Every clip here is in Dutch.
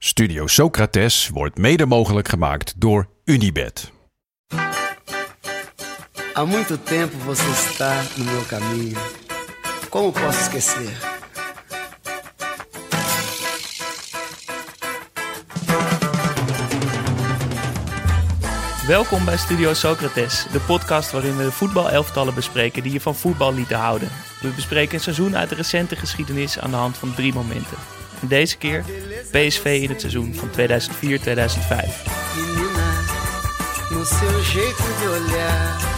Studio Socrates wordt mede mogelijk gemaakt door Unibed. Há muito tempo você está no meu caminho. Como posso esquecer? Welkom bij Studio Socrates, de podcast waarin we de voetbalelftallen bespreken die je van voetbal lieten houden. We bespreken een seizoen uit de recente geschiedenis aan de hand van drie momenten. Deze keer PSV in het seizoen van 2004-2005. Menina, no seu jeito de olhar.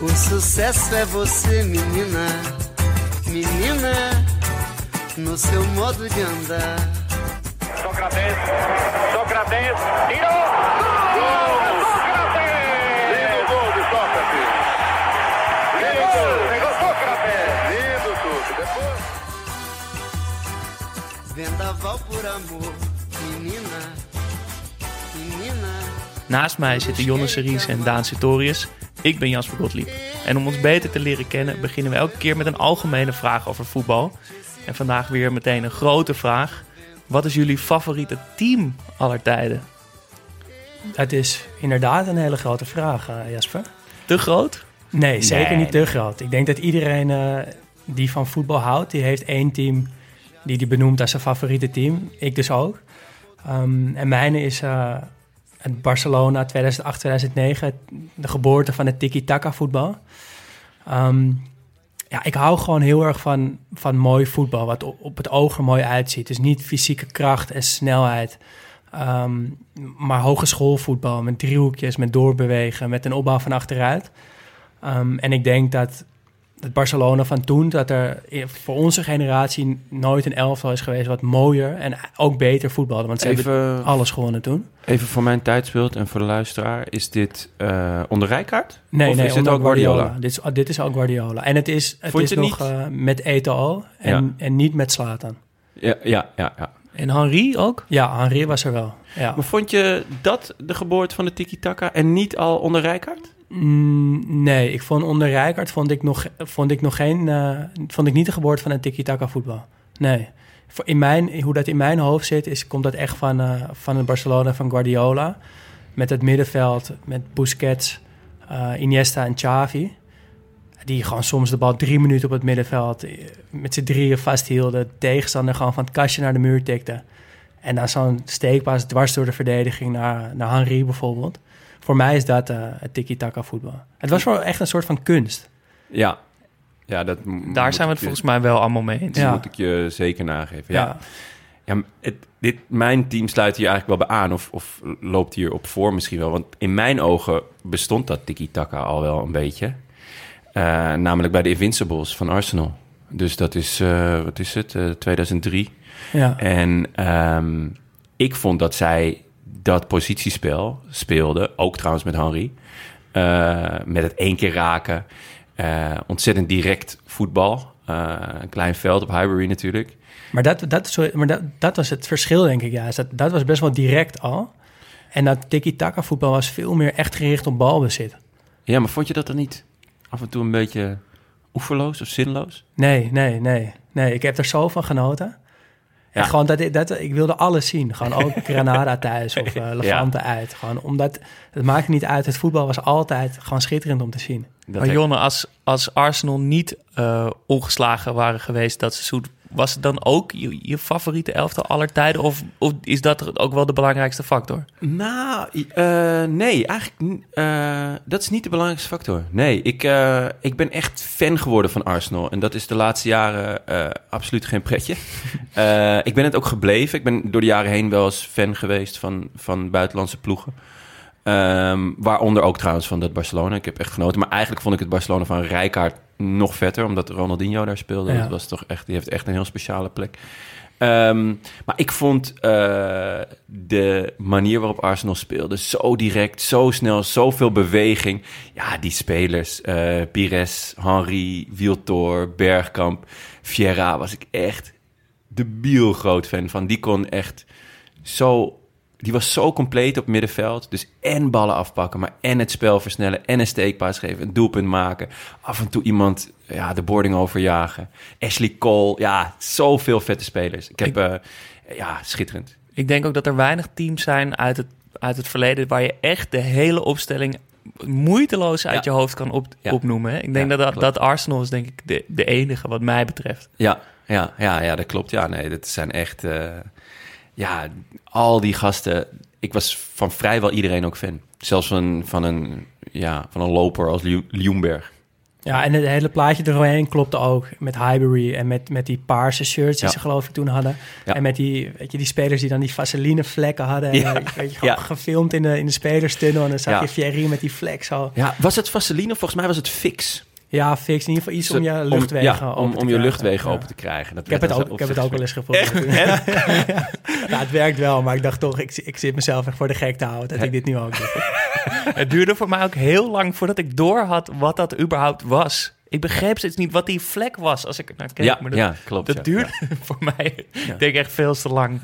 O sucesso é você, menina. Menina, no seu modo de andar. Sócrates, Sócrates, tirou! Por amor, menina. Menina. Naast mij zitten Jonne Series en Daan Sitorius. Ik ben Jasper Gottlieb. En om ons beter te leren kennen beginnen we elke keer met een algemene vraag over voetbal. En vandaag weer meteen een grote vraag. Wat is jullie favoriete team aller tijden? Het is inderdaad een hele grote vraag, eh, Jasper. Te groot? Nee, zeker Nee, niet te groot. Ik denk dat iedereen eh, die van voetbal houdt, die heeft één team die die benoemt als zijn favoriete team. Ik dus ook. Ehm, en mijne is eh, het Barcelona 2008-2009, de geboorte van het tiki-taka voetbal. Ehm, ja, ik hou gewoon heel erg van, van mooi voetbal, wat op, het oog er mooi uitziet. Dus niet fysieke kracht en snelheid, ehm, maar hogeschoolvoetbal met driehoekjes, met doorbewegen, met een opbouw van achteruit. En ik denk dat het Barcelona van toen, dat er voor onze generatie nooit een elftal is geweest wat mooier en ook beter voetbalde. Want ze hebben alles gewonnen toen. even voor mijn tijdsbeeld en voor de luisteraar. Is dit eh onder Rijkaard? Nee, Of nee, is dit onder ook Guardiola? Dit is, dit is ook Guardiola. En het is, het Vond is nog eh, met Eto'o en, en niet met Slatan. Ja, ja, ja, ja. En Henri ook? Ja, Henri was er wel. Ja. Maar vond je dat de geboorte van de tiki-taka en niet al onder Rijkaard? Mm, nee, ik vond onder Rijkaard vond ik nog, vond ik nog geen, eh, vond ik niet de geboorte van het tiki-taka voetbal. Nee. In mijn, hoe dat in mijn hoofd zit, is, komt dat echt van, eh, van het Barcelona van Guardiola. Met het middenveld, met Busquets, eh, Iniesta en Xavi. Die gewoon soms de bal drie minuten op het middenveld met z'n drieën vasthielden. Tegenstander gewoon van het kastje naar de muur tikte. En dan zo'n steekpaas dwars door de verdediging naar, naar Henri bijvoorbeeld. Voor mij is dat eh, het tiki-taka voetbal. Het was wel echt een soort van kunst. Ja. Ja, dat Daar zijn we het je- volgens mij wel allemaal mee eens. Dat Ja. moet ik je zeker nageven. Ja, Ja. het, dit, mijn team sluit hier eigenlijk wel bij aan. Of, of loopt hier op voor misschien wel. Want in mijn ogen bestond dat tiki-taka al wel een beetje. Eh, namelijk bij de Invincibles van Arsenal. Dus dat is, eh, wat is het, Eh, 2003. Ja. En ehm, ik vond dat zij dat positiespel speelden, ook trouwens met Henry, eh, met het één keer raken, eh, ontzettend direct voetbal, Eh, een klein veld op Highbury natuurlijk. Maar, dat, dat, sorry, maar dat, dat was het verschil, denk ik. Ja. Is Dat, dat was best wel direct al. En dat tiki-taka voetbal was veel meer echt gericht op balbezit. Ja, maar vond je dat dan niet af en toe een beetje oeverloos of zinloos? Nee, nee, nee. Nee, ik heb er zo van genoten. En Ja. gewoon dat, ik- dat, ik wilde alles zien. Gewoon ook Granada thuis of eh Levante uit. Gewoon omdat, het maakt niet uit. Het voetbal was altijd gewoon schitterend om te zien. Dat Maar Jonne, als, als Arsenal niet eh, ongeslagen waren geweest dat seizoen, was het dan ook je, je favoriete elftal aller tijden? Of, of is dat ook wel de belangrijkste factor? Nou, eh, nee, eigenlijk eh, dat is niet de belangrijkste factor. Nee, ik, eh, ik ben echt fan geworden van Arsenal. En dat is de laatste jaren absoluut geen pretje. Ik ben het ook gebleven. Ik ben door de jaren heen wel eens fan geweest van, van buitenlandse ploegen. Ehm, waaronder ook trouwens van dat Barcelona. Ik heb echt genoten. Maar eigenlijk vond ik het Barcelona van Rijkaard nog vetter. Omdat Ronaldinho daar speelde. Ja. Dat was toch echt, die heeft echt een heel speciale plek. Ehm, maar ik vond eh, de manier waarop Arsenal speelde zo direct, zo snel, zoveel beweging. Ja, die spelers, eh Pires, Henry, Wiltor, Bergkamp, Vieira, was ik echt debiel groot fan van. Die kon echt zo die was zo compleet op middenveld. Dus en ballen afpakken, maar en het spel versnellen... en een steekpaas geven, een doelpunt maken. Af en toe iemand ja, de boarding overjagen. Ashley Cole, ja, zoveel vette spelers. Ik heb, eh, ja, schitterend. Ik denk ook dat er weinig teams zijn uit het, uit het verleden waar je echt de hele opstelling moeiteloos uit Ja. je hoofd kan op, Ja. opnoemen. hè. Ik denk Ja, dat, klopt. dat Arsenal is denk ik de, de enige wat mij betreft. Ja, ja, ja, ja, dat klopt. Ja, nee, dat zijn echt... eh, ja, al die gasten... Ik was van vrijwel iedereen ook fan. Zelfs van, van, een, ja, van een loper als Ljungberg. Ja, en het hele plaatje eromheen klopte ook. Met Highbury en met, met die paarse shirts die Ja. ze geloof ik toen hadden. Ja. En met die, weet je, die spelers die dan die vaseline vlekken hadden. En, Ja. weet je, gewoon Ja. gefilmd in de, in de spelerstunnel. En dan zag je Thierry met die vlek zo. Ja, was het Vaseline? Volgens mij was het fix. Ja, fix. In ieder geval iets om je luchtwegen ja, open om, te om je luchtwegen Ja. open te krijgen. Dat Ik heb het ook, ik heb het ook wel eens geprobeerd. ja, het werkt wel, maar ik dacht toch, ik, ik zit mezelf echt voor de gek te houden dat ik dit nu ook doe. Het duurde voor mij ook heel lang voordat ik door had wat dat überhaupt was. Ik begreep steeds niet wat die vlek was als ik naar keek. Ja, maar dat, ja, klopt. dat ja. duurde voor mij, ik denk echt veel te lang.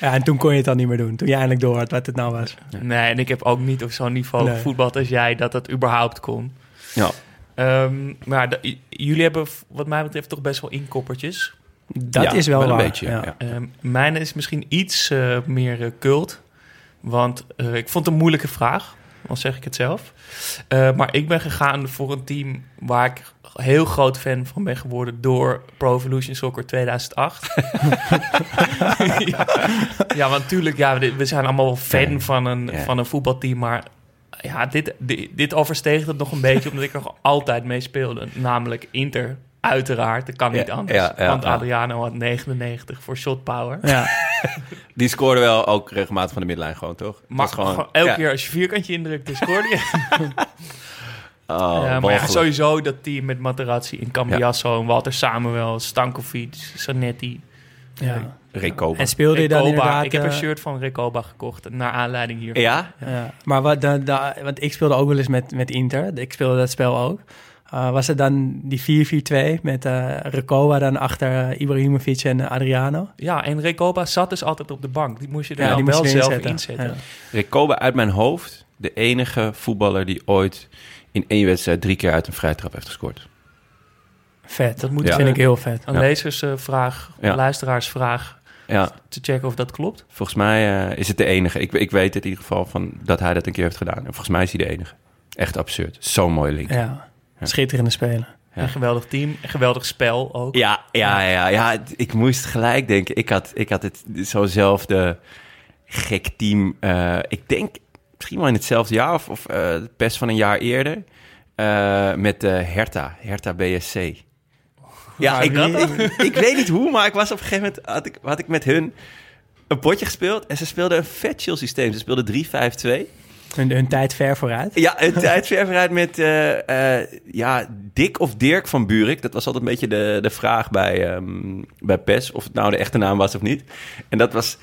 Ja. en toen kon je het dan niet meer doen. Toen je eindelijk door had wat het nou was. Nee, en ik heb ook niet op zo'n niveau Nee. gevoetbald als jij dat dat überhaupt kon. Ja. Ehm, maar jullie hebben wat mij betreft toch best wel inkoppertjes. Dat Ja, is wel, wel een waar. beetje, ja. ja. Ehm mijn is misschien iets eh, meer eh, cult. Want eh, ik vond het een moeilijke vraag, al zeg ik het zelf. Eh, maar ik ben gegaan voor een team waar ik heel groot fan van ben geworden door Pro Evolution Soccer 2008. ja, want natuurlijk, ja, we we zijn allemaal wel fan van een, Ja. van een voetbalteam. Maar ja, dit, dit, dit oversteeg het nog een beetje, omdat ik er altijd mee speelde. Namelijk Inter, uiteraard. Dat kan niet Ja, anders. ja, ja, want ja. Adriano had 99 voor shot power. Ja. Die scoorde wel ook regelmatig van de midlijn gewoon, toch? Het Maar gewoon, elke ja. keer als je vierkantje indrukte, scoorde je. Oh, Ja, maar ja, sowieso dat team met Materazzi en Cambiasso en Walter Samuel, Stankovic, Zanetti. Ja. Recoba. En speelde je dan inderdaad... Ik heb een eh, shirt van Recoba gekocht, naar aanleiding hiervan. Ja? Ja, maar wat dan, want ik speelde ook wel eens met, met Inter. Ik speelde dat spel ook. Uh, was het dan die 4-4-2 met eh Recoba dan achter eh, Ibrahimovic en eh, Adriano? Ja, en Recoba zat dus altijd op de bank. Die moest je er Ja, dan die moest wel je zelf zetten. inzetten. Ja. Recoba uit mijn hoofd, de enige voetballer die ooit in één wedstrijd drie keer uit een vrijtrap heeft gescoord. Vet. Dat moet Ja. vind ik heel vet. Een Ja. lezersvraag, Ja. een luisteraarsvraag, Ja, te checken of dat klopt. volgens mij eh, is het de enige. Ik, ik weet het in ieder geval van dat hij dat een keer heeft gedaan. En volgens mij is hij de enige. Echt absurd. Zo'n mooie link. Ja. Schitterende spelen. Ja. Een geweldig team, een geweldig spel ook. Ja, ja, ja, ja. Ik moest gelijk denken. Ik had, ik had het zo'nzelfde gek team. eh, ik denk misschien wel in hetzelfde jaar of, of eh, best van een jaar eerder. eh, met eh Hertha, Hertha BSC. Ja, ik, ik, ik weet niet hoe, maar ik was op een gegeven moment had ik, had ik met hun een potje gespeeld en ze speelden een vet chill systeem. Ze speelden 3-5-2. Hun, hun tijd ver vooruit. Ja, een tijd ver vooruit met eh, ja, Dick of Dirk van Burik. Dat was altijd een beetje de, de vraag bij, ehm, bij PES, of het nou de echte naam was of niet. En dat was,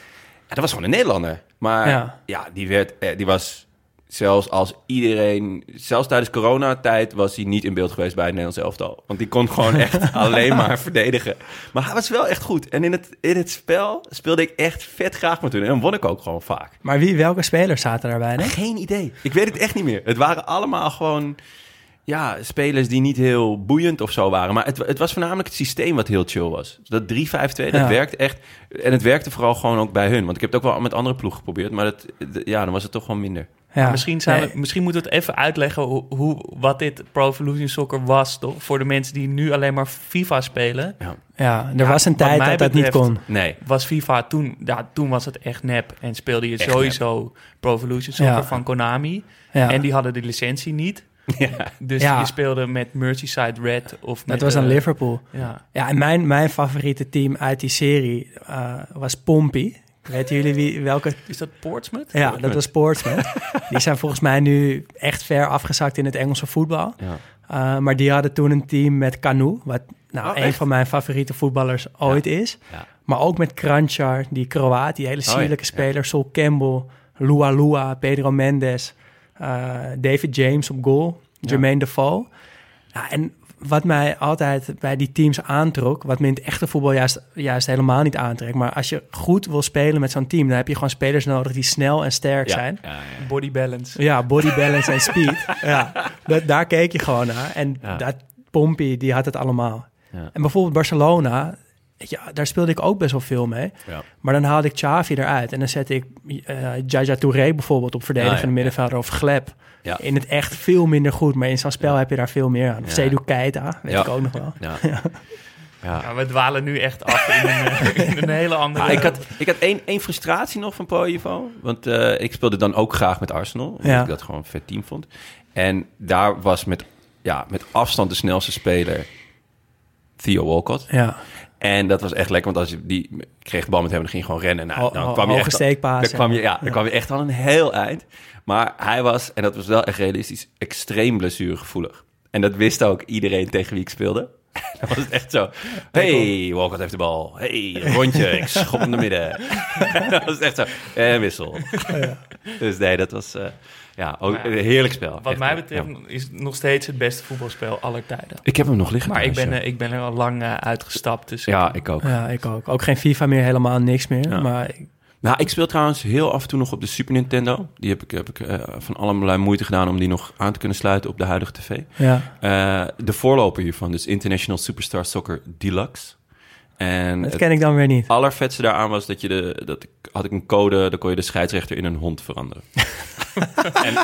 ja, dat was gewoon een Nederlander. Maar Ja. ja, die, werd, eh, die was zelfs als iedereen... Zelfs tijdens coronatijd was hij niet in beeld geweest bij het Nederlands elftal. Want die kon gewoon echt alleen maar verdedigen. Maar hij was wel echt goed. En in het, in het spel speelde ik echt vet graag met hun. En won ik ook gewoon vaak. Maar wie, welke spelers zaten daarbij? Hè? Geen idee. Ik weet het echt niet meer. Het waren allemaal gewoon ja, spelers die niet heel boeiend of zo waren. Maar het, het was voornamelijk het systeem wat heel chill was. Dat 3-5-2, dat Ja. werkt echt. En het werkte vooral gewoon ook bij hun. Want ik heb het ook wel met andere ploegen geprobeerd. Maar dat, ja, dan was het toch gewoon minder. Ja. Misschien, zijn Nee, we, misschien moeten we het even uitleggen hoe, hoe, wat dit Pro Evolution Soccer was, toch? Voor de mensen die nu alleen maar FIFA spelen. ja, er Ja, was een tijd dat dat niet kon. Nee. Was FIFA toen, ja, toen was het echt nep. En speelde je Echt sowieso Pro Evolution Soccer Ja. van Konami. Ja. En die hadden de licentie niet. Ja. Dus Ja. je speelde met Merseyside Red of met... dat was aan eh, Liverpool. Ja. Ja, en mijn, mijn favoriete team uit die serie eh, was Pompey. Weten jullie wie, welke Is dat Portsmouth? Ja, dat was Portsmouth. die zijn volgens mij nu echt ver afgezakt in het Engelse voetbal. Ja. Uh, maar die hadden toen een team met Canu, wat nou, Oh, een echt? van mijn favoriete voetballers ooit is. Ja. Maar ook met Kranjčar, die Kroaat, die hele ja, sierlijke ja. speler. Sol Campbell, Lua Lua, Pedro Mendes, uh, David James op goal, Jermaine Defoe. Ja, en wat mij altijd bij die teams aantrok, wat me in het echte voetbal juist, juist helemaal niet aantrekt. Maar als je goed wil spelen met zo'n team, dan heb je gewoon spelers nodig die snel en sterk zijn. Ja, ja. Body balance. Ja, body balance en speed. Ja, dat, daar keek je gewoon naar. En Ja. dat Pompey, die had het allemaal. Ja. En bijvoorbeeld Barcelona, ja, daar speelde ik ook best wel veel mee. Ja. Maar dan haalde ik Xavi eruit. En dan zette ik eh Jaja Touré bijvoorbeeld op verdedigende Ah, ja, middenvelder of Gleb. Ja. In het echt veel minder goed, maar in zo'n spel heb je daar veel meer aan. Of Ja. Seydou Keita, weet Ja. ik ook nog wel. Ja. Ja. Ja, we dwalen nu echt af in een, in een hele andere... Ah, ik had, ik had één, één frustratie nog van Pro Evo. Want eh, ik speelde dan ook graag met Arsenal. Omdat Ja. ik dat gewoon een vet team vond. En daar was met, ja, met afstand de snelste speler Theo Walcott. Ja, En dat was echt lekker, want als je die kreeg de bal met hem, dan ging je gewoon rennen. Nou, dan kwam je hoge echt, steekpaas, dan kwam je, ja. ja, dan kwam je echt al een heel eind. Maar hij was, en dat was wel echt realistisch, extreem blessuregevoelig. En dat wist ook iedereen tegen wie ik speelde. Dan was het echt zo. Hey, Walcott heeft de bal. Hey, rondje. Ik schop hem naar midden. dat was echt zo. En wissel. Dus nee, dat was eh, ja, ook ja, een heerlijk spel. Wat Echt, mij ja. betreft is het nog steeds het beste voetbalspel aller tijden. Ik heb hem nog liggen. Maar ik ben, eh, ik ben er al lang eh, uitgestapt. Dus ja. ja, ik ook. ja, ik ook. Ook geen FIFA meer, helemaal niks meer. Ja. Maar ik- Nou, ik speel trouwens heel af en toe nog op de Super Nintendo. Die heb ik, heb ik eh, van allerlei moeite gedaan om die nog aan te kunnen sluiten op de huidige tv. ja. Eh, de voorloper hiervan, dus International Superstar Soccer Deluxe. En dat het ken ik dan weer niet. allervetste daaraan was dat je de, dat ik, had ik een code, dan kon je de scheidsrechter in een hond veranderen. en,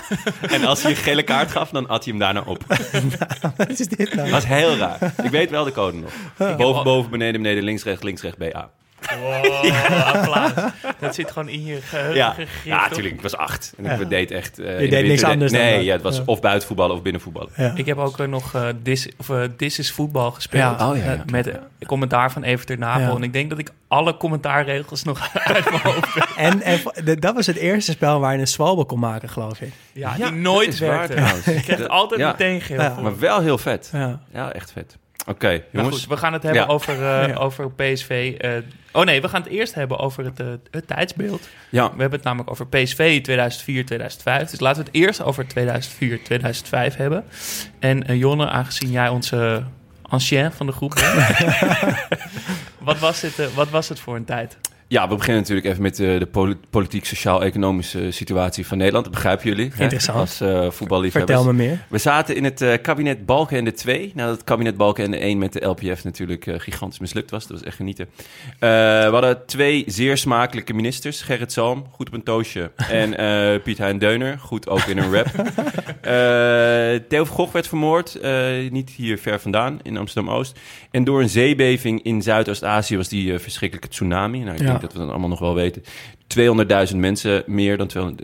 en als hij een gele kaart gaf, dan at hij hem daarna op. Wat is dit nou? Dat was heel raar. Ik weet wel de code nog. Boven, boven, beneden, beneden, links, rechts, links, rechts, BA. Wow, applaus. Dat zit gewoon in je geheugen Ja, gegrift, ja toch? natuurlijk. Ik was acht. En Ja. ik deed echt... eh, de deed niks anders dan Nee, dat. ja, het was Ja. of buitenvoetballen of binnenvoetballen. Ja. Ik heb ook eh, nog eh This, of, eh, This is Voetbal gespeeld. Ja. Oh, ja, ja. Eh, met eh, commentaar van Evert Napel. Ja. En ik denk dat ik alle commentaarregels nog uit mijn hoofd. En, en dat was het eerste spel waar je een zwalbe kon maken, geloof ik. Ja, Ja, die nooit waar werkte. Je krijgt Dat- altijd ja. meteen geel. Maar wel heel vet. Ja. Ja, echt vet. Oké, jongens. goed, we gaan het hebben Ja. over, eh, Ja. over PSV. eh, oh nee, we gaan het eerst hebben over het, eh, het tijdsbeeld. Ja, We hebben het namelijk over PSV 2004-2005. Dus laten we het eerst over 2004-2005 hebben. En Jonne, aangezien jij onze ancien van de groep bent. wat, was het, eh, wat was het voor een tijd? Ja, we beginnen natuurlijk even met eh, de poli- politiek, sociaal-economische situatie van Nederland. Dat begrijpen jullie. hè? Interessant. Als eh voetballiefhebbers. Vertel me meer. We zaten in het eh, kabinet Balkenende 2. Nadat het kabinet Balkenende 1 met de LPF natuurlijk eh, gigantisch mislukt was. Dat was echt genieten. Eh, we hadden twee zeer smakelijke ministers. Gerrit Salm, goed op een toosje. En eh, Piet Hein Deuner, goed ook in een rap. Eh Theo Gogh werd vermoord. eh, niet hier ver vandaan, in Amsterdam-Oost. En door een zeebeving in Zuidoost-Azië was die eh, verschrikkelijke tsunami. Nou, Ja. Denk dat we dat allemaal nog wel weten. 200.000 mensen, meer dan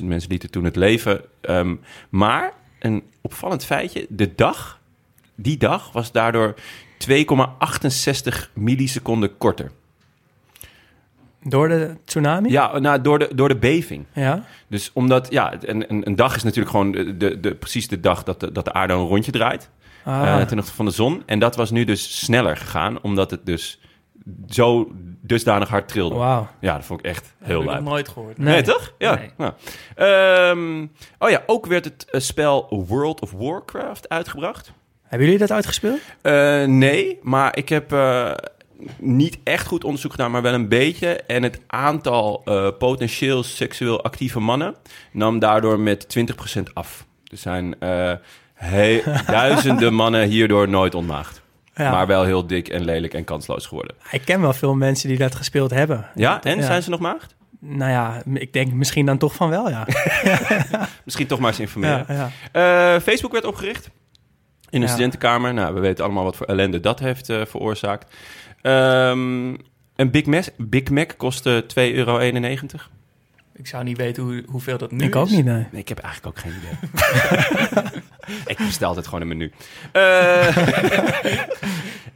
200.000 mensen lieten toen het leven. Ehm, maar een opvallend feitje, de dag, die dag was daardoor 2,68 milliseconden korter. Door de tsunami? Ja, nou, door, de, door de beving. Ja. Dus omdat, ja, een, een, een dag is natuurlijk gewoon de, de, de- precies de dag dat de, dat de aarde een rondje draait. Ah, eh, ten opzichte van de zon. En dat was nu dus sneller gegaan, omdat het dus zo dusdanig hard trilde. Wauw. Ja, dat vond ik echt Heb heel ik nog leuk. nooit gehoord. Nee, Nee. toch? Ja. Nee. Nou. Ehm, oh ja, ook werd het eh, spel World of Warcraft uitgebracht. Hebben jullie dat uitgespeeld? Eh, nee, maar ik heb eh, niet echt goed onderzoek gedaan, maar wel een beetje. En het aantal eh, potentieel seksueel actieve mannen nam daardoor met 20% af. Er zijn eh, duizenden mannen hierdoor nooit ontmaagd. Ja. Maar wel heel dik en lelijk en kansloos geworden. Ik ken wel veel mensen die dat gespeeld hebben. Ja, en Ja. zijn ze nog maagd? Nou ja, ik denk misschien dan toch van wel, ja. Misschien toch maar eens informeren. ja. Eh, Facebook werd opgericht in een studentenkamer. Nou, we weten allemaal wat voor ellende dat heeft eh, veroorzaakt. Ehm, een Big Mac, Big Mac kostte 2,91 euro. Ik zou niet weten hoe, hoeveel dat nu Ik ook niet, nee. Nee, ik heb eigenlijk ook geen idee. ik bestel altijd gewoon een menu. Eh,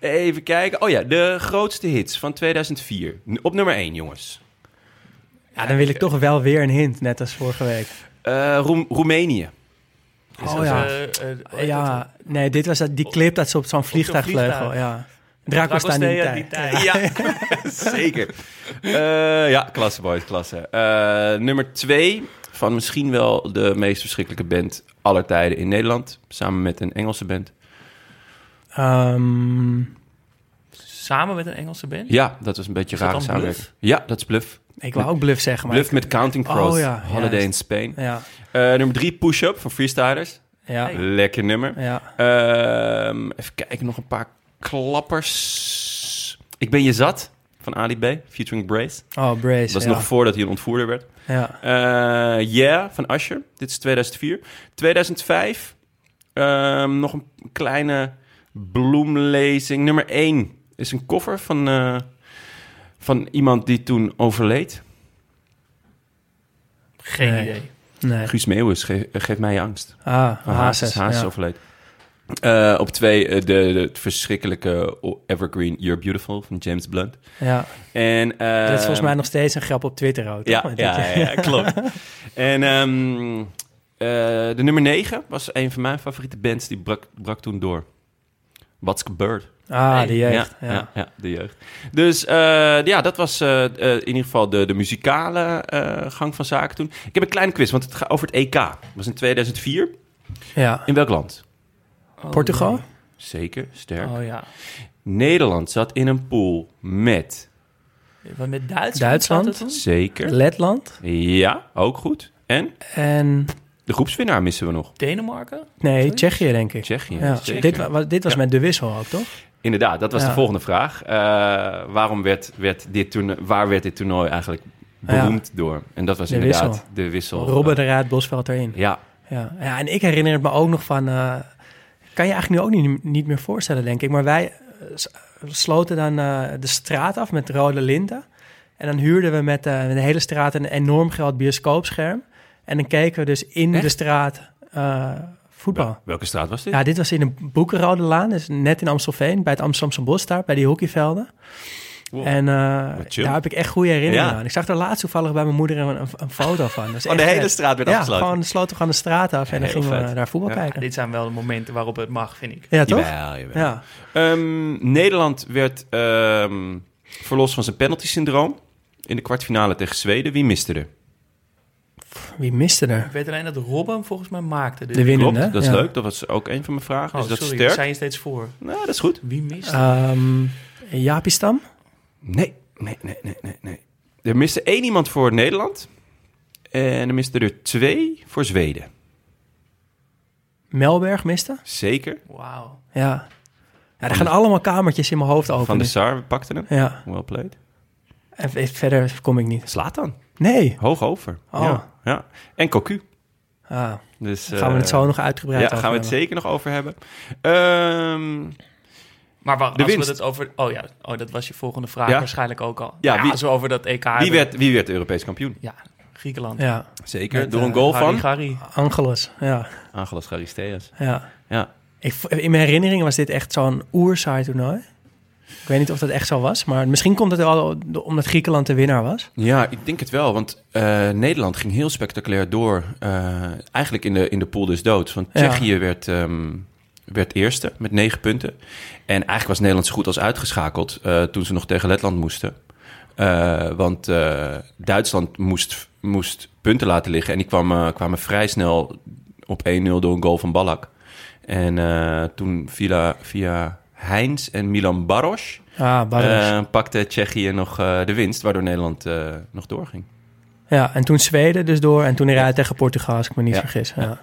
even kijken. Oh ja, de grootste hits van 2004. N- Op nummer 1, jongens. Ja, dan wil ik toch wel weer een hint, net als vorige week. Eh, Roem- Roemenië. Is Oh ja. eh, dat? Ja, nee, dit was dat, die clip dat ze op zo'n vliegtuigvleugel, vliegtuig. ja. Draco staan in Dragostea die tijd. tijd. Ja, zeker. Eh, ja, klasse boys, klasse. Eh, nummer twee van misschien wel de meest verschrikkelijke band aller tijden in Nederland. Samen met een Engelse band. Ehm, Samen met een Engelse band? Ja, dat was een beetje Is dan samenwerking. Ja, dat is Bluff. ik wou ook Bluff zeggen, maar... Bluff met Counting Crows. Oh ja, Holiday juist. in Spain. Ja, Eh, nummer drie, Push Up van Freestylers. ja, Lekker nummer. ja. Ehm, even kijken, nog een paar klappers. Ik ben je zat van Ali B, featuring Brace. Oh, Brace, Dat was ja. nog voordat hij een ontvoerder werd. Ja. Eh yeah, van Usher. Dit is 2004. 2005. ehm, nog een kleine bloemlezing. Nummer 1 is een cover van, eh, van iemand die toen overleed. Geen Nee. idee. Nee. Guus Meeuwis, ge- Geef mij je angst. Ah, Hazes ja. overleed. Eh, op twee, eh, de, verschrikkelijke evergreen You're Beautiful van James Blunt. ja. En, eh, Dat is volgens mij nog steeds een grap op Twitter ook. Ja, ja, ik- ja, ja, klopt. en ehm, eh, de nummer 9 was een van mijn favoriete bands. Die brak, brak toen door. What's Bird. Ah, de jeugd. Ja, Ja, ja. ja, de jeugd. Dus eh, ja, dat was in ieder geval de, de muzikale eh, gang van zaken toen. Ik heb een kleine quiz, want het gaat over het EK. Dat was in 2004. Ja. In welk land? Oh, Portugal? nee. Zeker, sterk. Oh ja. Nederland zat in een pool met... Wat met Duitsland? Duitsland? zat het toen? Zeker. Letland Ja, ook goed. En en... de groepswinnaar missen we nog. Denemarken? Nee? Tsjechië denk ik. Tsjechië. Ja. zeker. Dit, wa- dit was Ja. met de wissel ook, toch? Inderdaad, dat was Ja. de volgende vraag. Eh, waarom werd, werd dit toernooi, waar werd dit toernooi eigenlijk beroemd door? En dat was De inderdaad wissel. de wissel. Robben de Raad, Bosveld erin. Ja, Ja. ja, en ik herinner het me ook nog van... eh, kan je eigenlijk nu ook niet, niet meer voorstellen, denk ik. Maar wij eh, sloten dan eh, de straat af met rode linten. En dan huurden we met, eh, met de hele straat een enorm groot bioscoopscherm. En dan keken we dus in Echt? de straat voetbal. welke straat was dit? Ja, dit was in de Boekenrode Laan, dus net in Amstelveen, bij het Amsterdamse Bos daar, bij die hockeyvelden. Wow. En eh, daar heb ik echt goede herinneringen Ja. aan. Ik zag er laatst toevallig bij mijn moeder een, een, een foto van. Oh, de hele vet. straat werd Ja, afgesloten. gewoon sloten we gewoon de straat af en dan gingen we daar voetbal Ja. Ja, kijken. dit zijn wel de momenten waarop het mag, vind ik. Ja, toch? Jawel, jawel. Ja. Ehm, Nederland werd ehm, verlost van zijn penalty-syndroom. In de kwartfinale tegen Zweden. Wie miste er? Wie miste er? Ik weet alleen dat Robben volgens mij maakte. Dus. De winnende, Klopt, dat is ja. leuk. Dat was ook een van mijn vragen. Oh, is dat sorry, sterk? zijn je steeds voor. Nou, dat is goed. Wie mist? Ehm Jaapie Stam? Nee, nee, nee, nee, nee, nee. Er miste één iemand voor Nederland. En er miste er twee voor Zweden. Melberg miste? Zeker. Wauw. Ja. Ja, er gaan allemaal kamertjes in mijn hoofd open. Van de nu. Sar pakte hem. Ja, Well played. en verder kom ik niet. Slaat dan. Nee. Hoog over. Oh. Ja, ja. En Cocu. Ah, Dus, gaan we eh, het zo nog uitgebreid Ja, over gaan we het hebben. zeker nog over hebben. Ehm, Maar als winst. we het over... Oh ja, oh, dat was je volgende vraag Ja. waarschijnlijk ook al. Ja, Ja, wie- als we over dat EK wie, hebben. werd, wie werd Europees kampioen? Ja, Griekenland. Ja, Zeker. Met, Door een eh, goal Harry van Gari. Angelos. Ja, Angelos Charisteas. ja. Ja. Ik, in mijn herinneringen was dit echt zo'n oersaai toernooi. Ik weet niet of dat echt zo was, maar misschien komt het wel omdat Griekenland de winnaar was. Ja, ik denk het wel. Want eh, Nederland ging heel spectaculair door. eh, eigenlijk in de, in de pool dus dood. Want Ja. Tsjechië werd, ehm, werd eerste met negen punten. En eigenlijk was Nederland zo goed als uitgeschakeld eh, toen ze nog tegen Letland moesten. Eh, want eh, Duitsland moest, moest punten laten liggen. En die kwamen, kwamen vrij snel op 1-0 door een goal van Ballack. En eh, toen via, via Heinz en Milan Baros Ah, Barros. eh, pakte Tsjechië nog eh, de winst, waardoor Nederland eh, nog doorging. ja, en toen Zweden dus door en toen eruit tegen Portugal, als ik me niet Ja. vergis. Ja.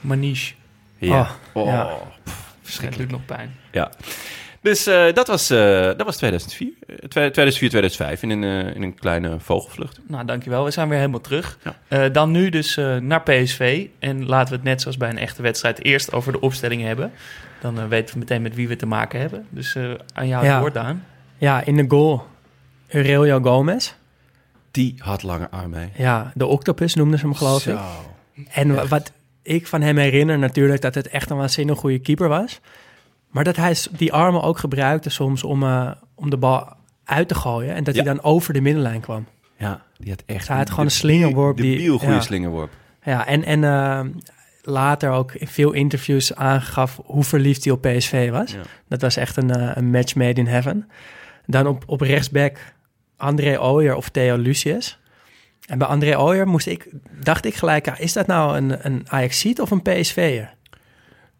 Maniche. Ja. Oh, Oh, ja. pff, Dat verschrikkelijk. doet nog pijn. Ja. Dus eh, dat, was, eh, dat was 2004. Eh, twe- 2004, 2005 in een, eh, in een kleine vogelvlucht. Nou, dankjewel. We zijn weer helemaal terug. Ja. Eh, dan nu dus eh, naar PSV. En laten we het net zoals bij een echte wedstrijd eerst over de opstelling hebben. Dan weten we meteen met wie we te maken hebben. Dus eh, aan jou Ja. het woord, Daan. ja, in de goal Aurelio Gomez. Die had lange armen. Ja, de octopus noemden ze hem geloof ik. Zo. En wa- wat ik van hem herinner natuurlijk dat het echt een waanzinnig goede keeper was. Maar dat hij die armen ook gebruikte soms om, eh, om de bal uit te gooien. En dat Ja. hij dan over de middenlijn kwam. Ja, die had echt... Hij had gewoon een slingerworp die- biel goede ja. slingerworp. Ja, en, en eh, later ook in veel interviews aangaf hoe verliefd hij op PSV was. Ja. Dat was echt een, eh, een match made in heaven. Dan op, op rechtsback André Ooyer of Theo Lucius. En bij André Ooyer moest ik, dacht ik gelijk, ja, is dat nou een, een Ajaxiet of een PSV'er?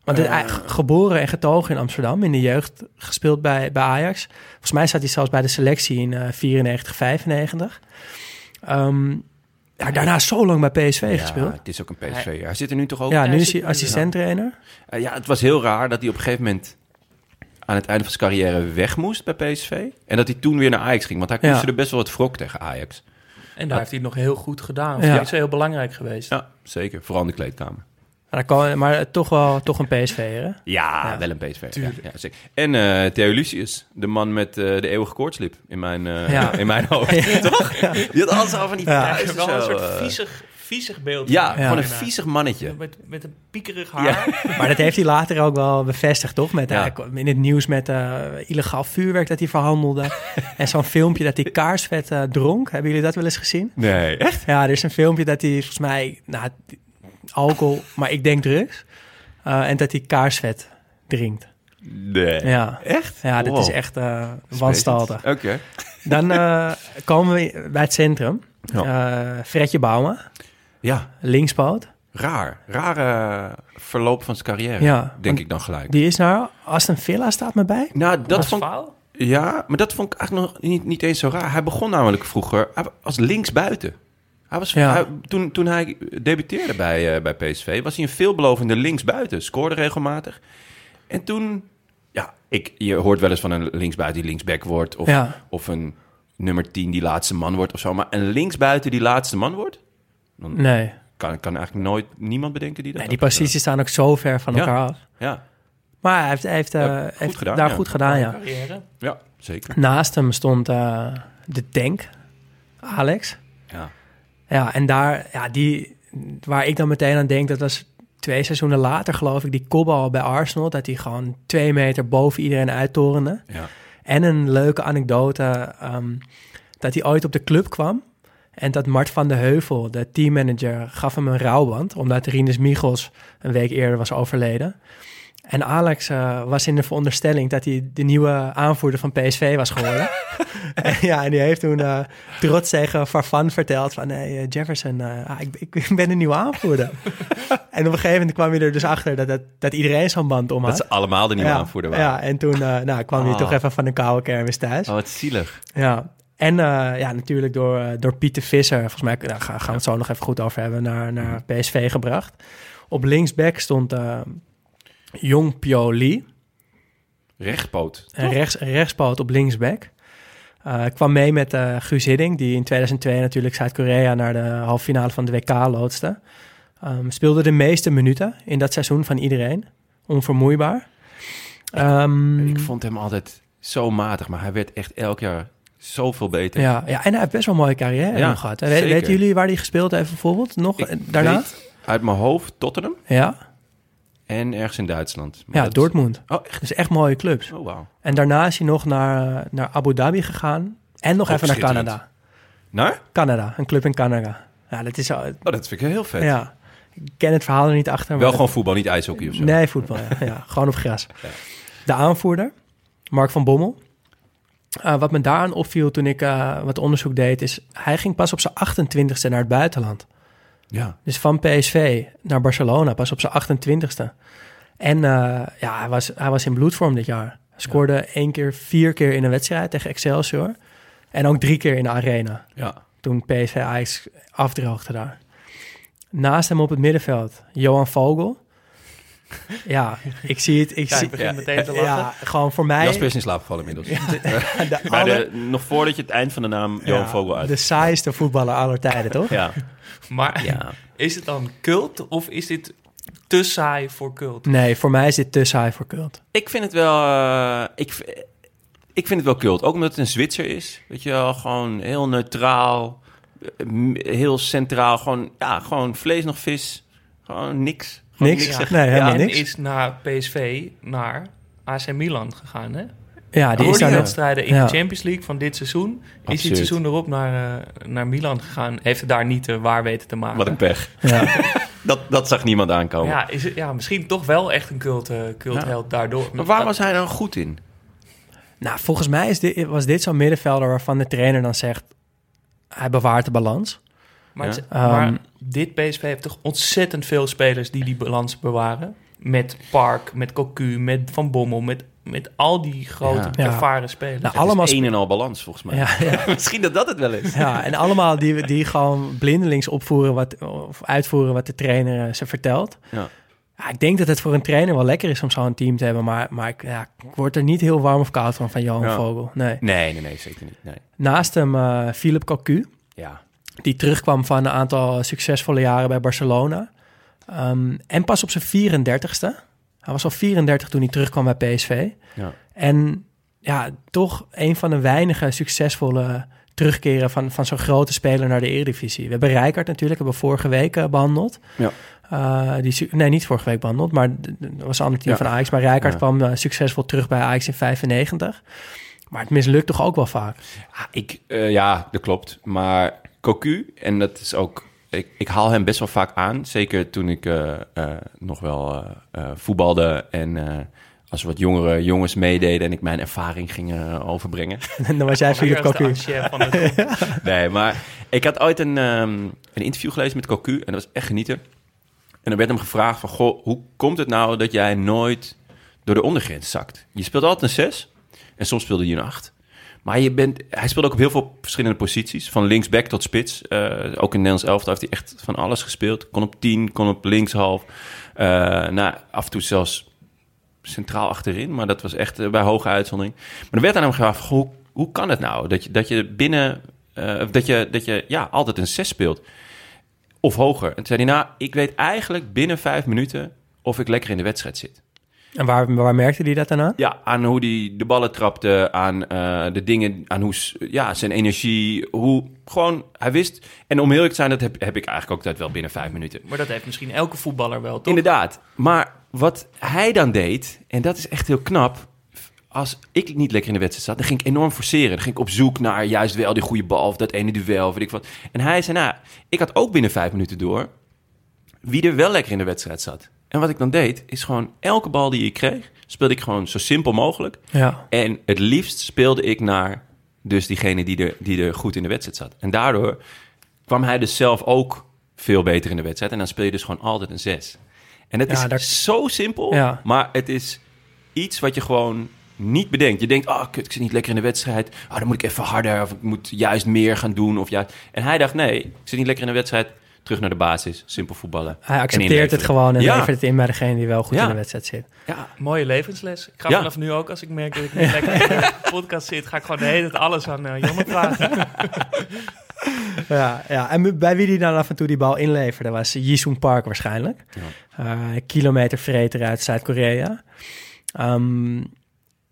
Want hij is geboren en getogen in Amsterdam, in de jeugd gespeeld bij, bij Ajax. Volgens mij zat hij zelfs bij de selectie in eh 94, 95. Ehm, ja, daarna zo lang bij PSV Ja, gespeeld. het is ook een PSV. Hij zit er nu toch ook? Ja, nu is hij er- assistent-trainer. Eh, ja, het was heel raar dat hij op een gegeven moment aan het einde van zijn carrière weg moest bij PSV. En dat hij toen weer naar Ajax ging. Want hij Ja. koesterde best wel wat wrok tegen Ajax. En daar heeft hij het nog heel goed gedaan. Ja. Dat is heel belangrijk geweest. Ja, zeker. Vooral in de kleedkamer. Maar, kan- maar toch wel toch een PSV'er, hè? Ja, Ja. wel een PSV. Ja, ja, zeker. En eh Theo Lucius, de man met eh, de eeuwige koortslip in mijn, eh, Ja. in mijn hoofd. Toch? Die had altijd al van die Ja. Wel een soort eh, viezig, viezig beeld. Ja, van gewoon een viezig mannetje. Met, met een piekerig haar. Maar dat heeft hij later ook wel bevestigd, toch? Met, kwam in het nieuws met eh, illegaal vuurwerk dat hij verhandelde. en zo'n filmpje dat hij kaarsvet eh, dronk. Hebben jullie dat wel eens gezien? Nee, echt? Ja, er is een filmpje dat hij volgens mij... Nou, alcohol, maar ik denk drugs. Eh, en dat hij kaarsvet drinkt. Nee. Ja, Echt? ja dat Wow. is echt eh wanstaltig. Oké. Dan eh, komen we bij het centrum. Ja. Eh Fredje Bouwman, Ja, linkspoot. raar. Rare verloop van zijn carrière, Ja, denk ik dan gelijk. Die is naar Aston Villa, staat me bij. Nou, dat vond? Ja, maar dat vond ik eigenlijk nog niet, niet eens zo raar. Hij begon namelijk vroeger als linksbuiten. Hij was, Ja. hij- toen, toen hij debuteerde bij, eh, bij PSV, was hij een veelbelovende linksbuiten. Scoorde regelmatig. En toen, ja, ik, je hoort wel eens van een linksbuiten die linksback wordt. Of, Ja. of een nummer 10 die laatste man wordt of zo. Maar een linksbuiten die laatste man wordt, dan Nee, kan, kan eigenlijk nooit niemand bedenken die dat nee die posities staan ook zo ver van Ja. elkaar af. gedaan. Maar hij heeft, hij heeft, eh, Ja, goed heeft gedaan, daar ja. goed gedaan, ja. Ja, ja zeker. Naast hem stond eh, de tank, Alex. Ja. Ja, en daar, ja, die, waar ik dan meteen aan denk, dat was twee seizoenen later, geloof ik, die kopbal bij Arsenal, dat hij gewoon twee meter boven iedereen uittorende. Ja. En een leuke anekdote, ehm, dat hij ooit op de club kwam. En dat Mart van de Heuvel, de teammanager, gaf hem een rouwband. Omdat Rinus Michels een week eerder was overleden. En Alex eh, was in de veronderstelling dat hij de nieuwe aanvoerder van PSV was geworden. en, ja, en die heeft toen eh, trots tegen Farfan verteld van... Nee, eh, Jefferson, ah, ik, ik ben de nieuwe aanvoerder. en op een gegeven moment kwam je er dus achter dat, dat, dat iedereen zo'n band om Dat had. ze allemaal de nieuwe ja, aanvoerder waren. Ja, en toen nou, kwam hij Ah. toch even van de koude kermis thuis. Oh, wat zielig. Ja, en eh, ja, natuurlijk door, eh, door Pieter Visser, volgens mij gaan we het zo nog even goed over hebben, naar, naar PSV gebracht. Op linksback stond eh Jong Pio Lee, Rechtpoot. een, rechts, rechtspoot op linksback. Eh kwam mee met eh Guus Hiddink, die in 2002 natuurlijk Zuid-Korea naar de halve finale van de WK loodste. Ehm, speelde de meeste minuten in dat seizoen van iedereen. Onvermoeibaar. Ehm, Ik vond hem altijd zo matig, maar hij werd echt elk jaar zoveel beter. Ja, ja, en hij heeft best wel een mooie carrière Ja, gehad. hè. We- zeker. Weten jullie waar hij gespeeld heeft bijvoorbeeld? Nog Ik eh, daarna? weet uit mijn hoofd Tottenham Ja, en ergens in Duitsland. Maar ja Dortmund. Oh, echt? Dus echt mooie clubs. Oh, wauw. En daarna is hij nog naar, eh, naar Abu Dhabi gegaan. En nog even naar. Canada. Naar? Canada, een club in Canada. Ja, dat is zo... Oh, dat vind ik heel vet. Ja, ik ken het verhaal er niet achter. maar Wel dat- gewoon voetbal, niet ijshockey of zo. Nee, voetbal, ja. ja. Gewoon op gras. Ja. De aanvoerder, Mark van Bommel. Eh, wat me daaraan opviel toen ik eh, wat onderzoek deed... is hij ging pas op zijn 28ste naar het buitenland. Ja. Dus van PSV naar Barcelona, pas op zijn 28ste. En eh, ja, hij was, hij was in bloedvorm dit jaar. Hij scoorde één keer, vier keer in een wedstrijd tegen Excelsior. En ook drie keer in de arena. Ja. Toen PSV Ajax afdroogde daar. Naast hem op het middenveld, Johan Vogel. Ja, ik zie het. Ik Ja, zie, begin Ja. meteen te lachen. ja, gewoon voor mij. Jasper is in slaap gevallen inmiddels. de, aller- de, nog voordat je het eind van de naam Johan ja, Vogel uit. De saaiste voetballer aller tijden, toch? Ja. Maar ja. is het dan cult of is dit te saai voor cult? Nee, voor mij is dit te saai voor cult. Ik vind het wel... eh, ik, ik vind het wel cult. Ook omdat het een Zwitser is. Weet je wel, gewoon heel neutraal. eh, Heel centraal. Gewoon, ja, gewoon vlees nog vis. Gewoon niks. Niks? Nee, helemaal Ja, niks. Is na PSV naar AC Milan gegaan, hè? Ja, die is daar wedstrijden in Ja. de Champions League van dit seizoen. Is hij Absurd. het seizoen erop naar, eh, naar Milan gegaan. Heeft het daar niet eh, waar weten te maken. Wat een pech. Ja. Dat, dat zag niemand aankomen. ja, is het, ja, misschien toch wel echt een cult, eh, cultheld daardoor. Maar waar was hij dan goed in? Nou, volgens mij is dit, was dit zo'n middenvelder waarvan de trainer dan zegt... hij bewaart de balans. Maar, Ja. het- maar Ehm, dit PSV heeft toch ontzettend veel spelers die die balans bewaren. Met Park, met Cocu, met Van Bommel, met, met al die grote Ja. ervaren spelers. Nou, Het is allemaal een en al balans, volgens mij. Ja, ja. Misschien dat dat het wel is. Ja, en allemaal die, die gewoon blindelings opvoeren wat, of uitvoeren wat de trainer eh, ze vertelt. Ja. Ja, ik denk dat het voor een trainer wel lekker is om zo'n team te hebben. Maar, maar ik, ja, ik word er niet heel warm of koud van, van Johan Ja. Vogel. Nee. Nee, nee, nee, zeker niet. Nee. Naast hem eh Philip Cocu, Ja. Die terugkwam van een aantal succesvolle jaren bij Barcelona. Ehm, en pas op zijn 34ste. Hij was al 34 toen hij terugkwam bij PSV. Ja. En ja, toch een van de weinige succesvolle terugkeren van, van zo'n grote speler naar de Eredivisie. We hebben Rijkaard natuurlijk, hebben we vorige week eh, behandeld. Ja. Eh, die, nee, niet vorige week behandeld, maar dat was een ander team Ja. van Ajax. Maar Rijkaard Ja. kwam eh, succesvol terug bij Ajax in 95. Maar het mislukt toch ook wel vaak. Ah, ik, ja, dat klopt. Maar Cocu, en dat is ook... Ik, ik haal hem best wel vaak aan. Zeker toen ik eh, eh, nog wel eh, eh, voetbalde en eh, als wat jongere jongens meededen... en ik mijn ervaring ging overbrengen. En dan was jij Philip Cocu. Nee, maar ik had ooit een, ehm, een interview gelezen met Cocu en dat was echt genieten. En dan werd hem gevraagd van, goh, hoe komt het nou dat jij nooit door de ondergrens zakt? Je speelt altijd een 6 en soms speelde je een 8. Maar je bent, hij speelde ook op heel veel verschillende posities, van linksback tot spits. Eh, ook in Nederlands elftal heeft hij echt van alles gespeeld. Kon op 10, kon op linkshalf. Eh nou, af en toe zelfs centraal achterin, maar dat was echt eh, bij hoge uitzondering. Maar er werd aan hem gevraagd, hoe, hoe kan het nou dat je, dat je binnen, dat je, dat je ja, altijd een 6 speelt? Of hoger. En toen zei hij, nou, ik weet eigenlijk binnen vijf minuten of ik lekker in de wedstrijd zit. En waar, waar merkte hij dat dan aan? Ja, aan hoe hij de ballen trapte, aan eh, de dingen, aan hoe ja, zijn energie, hoe gewoon hij wist. En om eerlijk te zijn, dat heb, heb ik eigenlijk ook altijd wel binnen vijf minuten. Maar dat heeft misschien elke voetballer wel, toch? Inderdaad. Maar wat hij dan deed, en dat is echt heel knap. Als ik niet lekker in de wedstrijd zat, dan ging ik enorm forceren. Dan ging ik op zoek naar juist wel die goede bal of dat ene duel, weet ik wat. En hij zei, nou, ik had ook binnen vijf minuten door wie er wel lekker in de wedstrijd zat. En wat ik dan deed, is gewoon elke bal die ik kreeg, speelde ik gewoon zo simpel mogelijk. Ja. En het liefst speelde ik naar dus diegene die er, die er goed in de wedstrijd zat. En daardoor kwam hij dus zelf ook veel beter in de wedstrijd. En dan speel je dus gewoon altijd een zes. En het Ja, is zo simpel, Ja. maar het is iets wat je gewoon niet bedenkt. Je denkt, oh kut, ik zit niet lekker in de wedstrijd. Oh, dan moet ik even harder of ik moet juist meer gaan doen. Of juist... En hij dacht, nee, ik zit niet lekker in de wedstrijd. Terug naar de basis, simpel voetballen. Hij accepteert het gewoon en Ja. levert het in bij degene die wel goed Ja. in de wedstrijd zit. Ja, Mooie levensles. Ik ga Ja. vanaf nu ook, als ik merk dat ik niet lekker in de podcast zit, ga ik gewoon de hele tijd alles aan eh Jonne vragen. Ja, ja, en bij wie die dan af en toe die bal inleverde was Jisung Park waarschijnlijk. Eh kilometervreter uit Zuid-Korea. Ehm,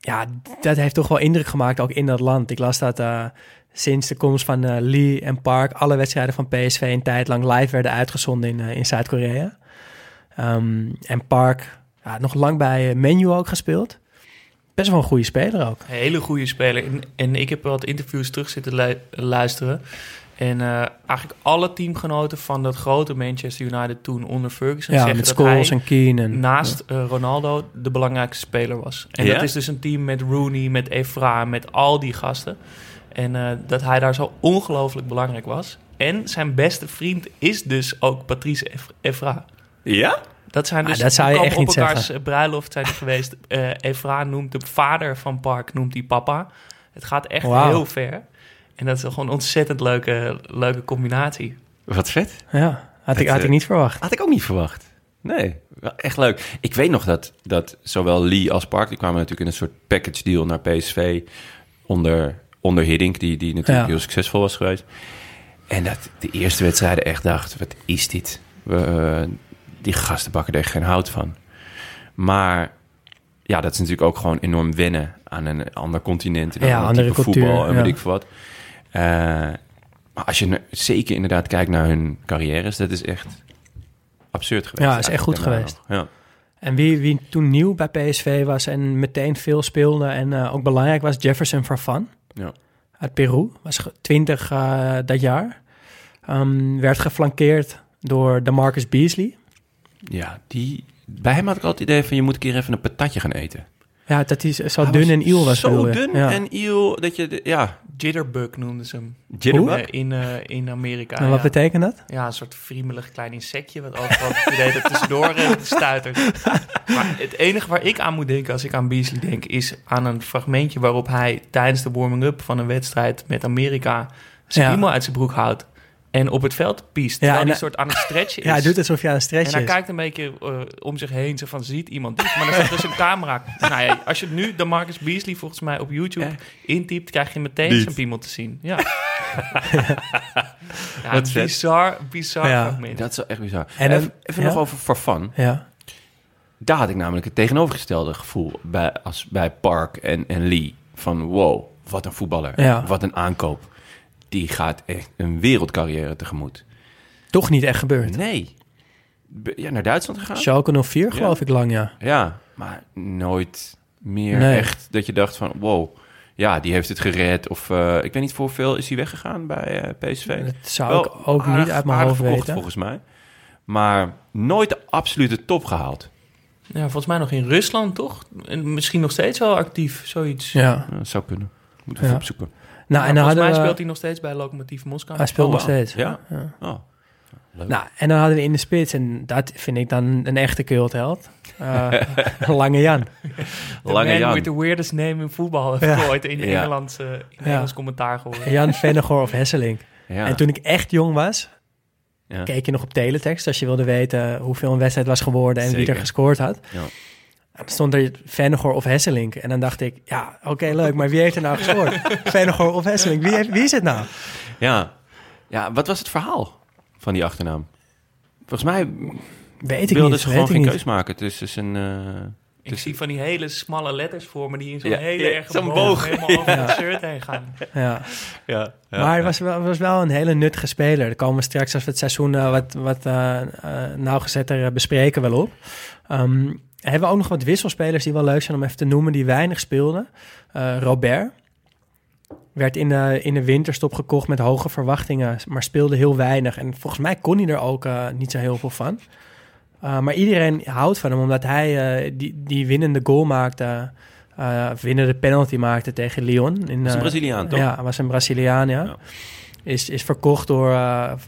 ja, dat heeft toch wel indruk gemaakt ook in dat land. Ik las dat eh, sinds de komst van eh, Lee en Park alle wedstrijden van PSV een tijd lang live werden uitgezonden in, eh, in Zuid-Korea. Ehm, en Park, ja, nog lang bij eh, Menu ook gespeeld. Best wel een goede speler ook. Een hele goede speler. En, en ik heb wat interviews terug zitten lu- luisteren. En eh, eigenlijk alle teamgenoten van dat grote Manchester United toen onder Ferguson Ja, zeggen met dat Scholes hij en Keane. En, naast Ronaldo de belangrijkste speler was. En Ja? dat is dus een team met Rooney, met Evra, met al die gasten. En eh, dat hij daar zo ongelooflijk belangrijk was. En zijn beste vriend is dus ook Patrice Ev- Evra. ja? Dat zijn Ah, dus dat zou je echt niet elkaars zeggen. bruiloft zijn geweest. Eh Evra noemt de vader van Park, noemt hij papa. Het gaat echt heel ver. En dat is gewoon een ontzettend leuke, leuke combinatie. Wat vet. ja, had, ik, Het, had ik eh, niet verwacht. Had ik ook niet verwacht. Nee, wel echt leuk. Ik weet nog dat, dat zowel Lee als Park... die kwamen natuurlijk in een soort package deal naar PSV... onder, onder Hiddink, die, die natuurlijk Ja. heel succesvol was geweest. En dat de eerste wedstrijden echt dacht... wat is dit? We, eh, die gasten bakken er echt geen hout van. Maar ja, dat is natuurlijk ook gewoon enorm wennen... aan een ander continent. en Ja, een ander andere type cultuur, voetbal en ja. weet ik veel wat. Eh, maar als je zeker inderdaad kijkt naar hun carrières... dat is echt absurd geweest. Ja, is echt goed geweest. nog. En wie, wie toen nieuw bij PSV was en meteen veel speelde en eh, ook belangrijk was, Jefferson Farfan Ja. uit Peru. Was ge- 20 eh, dat jaar. Ehm, werd geflankeerd door de Marcus Beasley. Ja, die, bij hem had ik altijd het idee van... je moet een keer even een patatje gaan eten. Ja, dat hij zo Hij dun en iel was. Zo dun ja. en iel dat je... de- ja, Jitterbug noemden ze hem. jitterbug. Eh, in, eh, in Amerika. En wat ja. betekent dat? Ja, een soort friemelig klein insectje wat overal het idee dat tussendoor eh, stuitert. Maar het enige waar ik aan moet denken als ik aan Beasley denk... is aan een fragmentje waarop hij tijdens de warming-up van een wedstrijd met Amerika... zijn Ja. uit zijn broek houdt en op het veld piest. Terwijl en hij hij- soort aan het stretchen is. Ja, hij doet alsof je aan een en stretch hij is. kijkt een beetje eh, om zich heen, zo van, ziet iemand dit? Maar dan staat dus een camera. Nou ja, als je nu de Marcus Beasley volgens mij op YouTube Ja. intypt... krijg je meteen Niet. zijn piemel te zien. Ja, ja Wat vet. bizar, bizar Ja. fragment. Dat is wel echt bizar. En even dan- even ja? nog over Farfan. Ja. Daar had ik namelijk het tegenovergestelde gevoel bij, als bij Park en, en Lee. Van wow, wat een voetballer. Ja. Wat een aankoop. Die gaat echt een wereldcarrière tegemoet. Toch niet echt gebeurd. Nee. Ja, naar Duitsland gegaan? Schalke 04 geloof ik lang, ja. Ja, maar nooit meer Nee. echt dat je dacht van wow, ja, die heeft het gered. Of eh, ik weet niet voor hoeveel is hij weggegaan bij eh, PSV. Dat zou Wel ik ook aardig- niet uit mijn hoofd verkocht, weten. volgens mij. Maar nooit de absolute top gehaald. Ja, volgens mij nog in Rusland, toch? En misschien nog steeds wel actief, zoiets. Ja. Ja, dat zou kunnen. Moeten we Ja. opzoeken. Nou, en dan volgens hadden mij we... speelt hij nog steeds bij Lokomotief Moskou. Hij speelt Oh, nog steeds. Ja? Ja. Oh. Leuk. Nou, en dan hadden we in de spits, en dat vind ik dan een echte cultheld. Eh Lange Jan. The Lange man Jan. with the weirdest name in voetbal heb Ja. ik ooit in Ja. Engeland, eh, in Ja. Engels commentaar gehoord. Jan Vennegoor of Hesseling. Ja. En toen ik echt jong was, Ja. keek je nog op teletext als je wilde weten hoeveel een wedstrijd was geworden en wie er gescoord had. Ja. En dan stond er Vennegoor of Hesselink. En dan dacht ik, ja, oké, leuk, maar wie heeft er nou gescoord? Vennegoor of Hesselink? Wie, heeft, wie is het nou? Ja. ja, wat was het verhaal van die achternaam? Volgens mij Weet ik wilde niet, ze gewoon geen niet. keus maken tussen zijn... eh, Ik zie van die hele smalle letters voor me die in zo'n Ja, hele ja, erg zo'n boog, helemaal over het shirt heen gaan. Ja. ja, maar hij was wel, was wel een hele nuttige speler. Daar komen we straks als we het seizoen eh, wat, wat eh, eh, nauwgezetter bespreken wel op. Ehm, hebben we ook nog wat wisselspelers die wel leuk zijn om even te noemen, die weinig speelden. Eh, Robert werd in de, in de winterstop gekocht met hoge verwachtingen, maar speelde heel weinig. En volgens mij kon hij er ook eh, niet zo heel veel van. Uh, maar iedereen houdt van hem, omdat hij die, die winnende goal maakte, winnende penalty maakte tegen Lyon. In, was een Braziliaan, toch? Ja, was een Braziliaan, ja. Ja. Is, is verkocht door,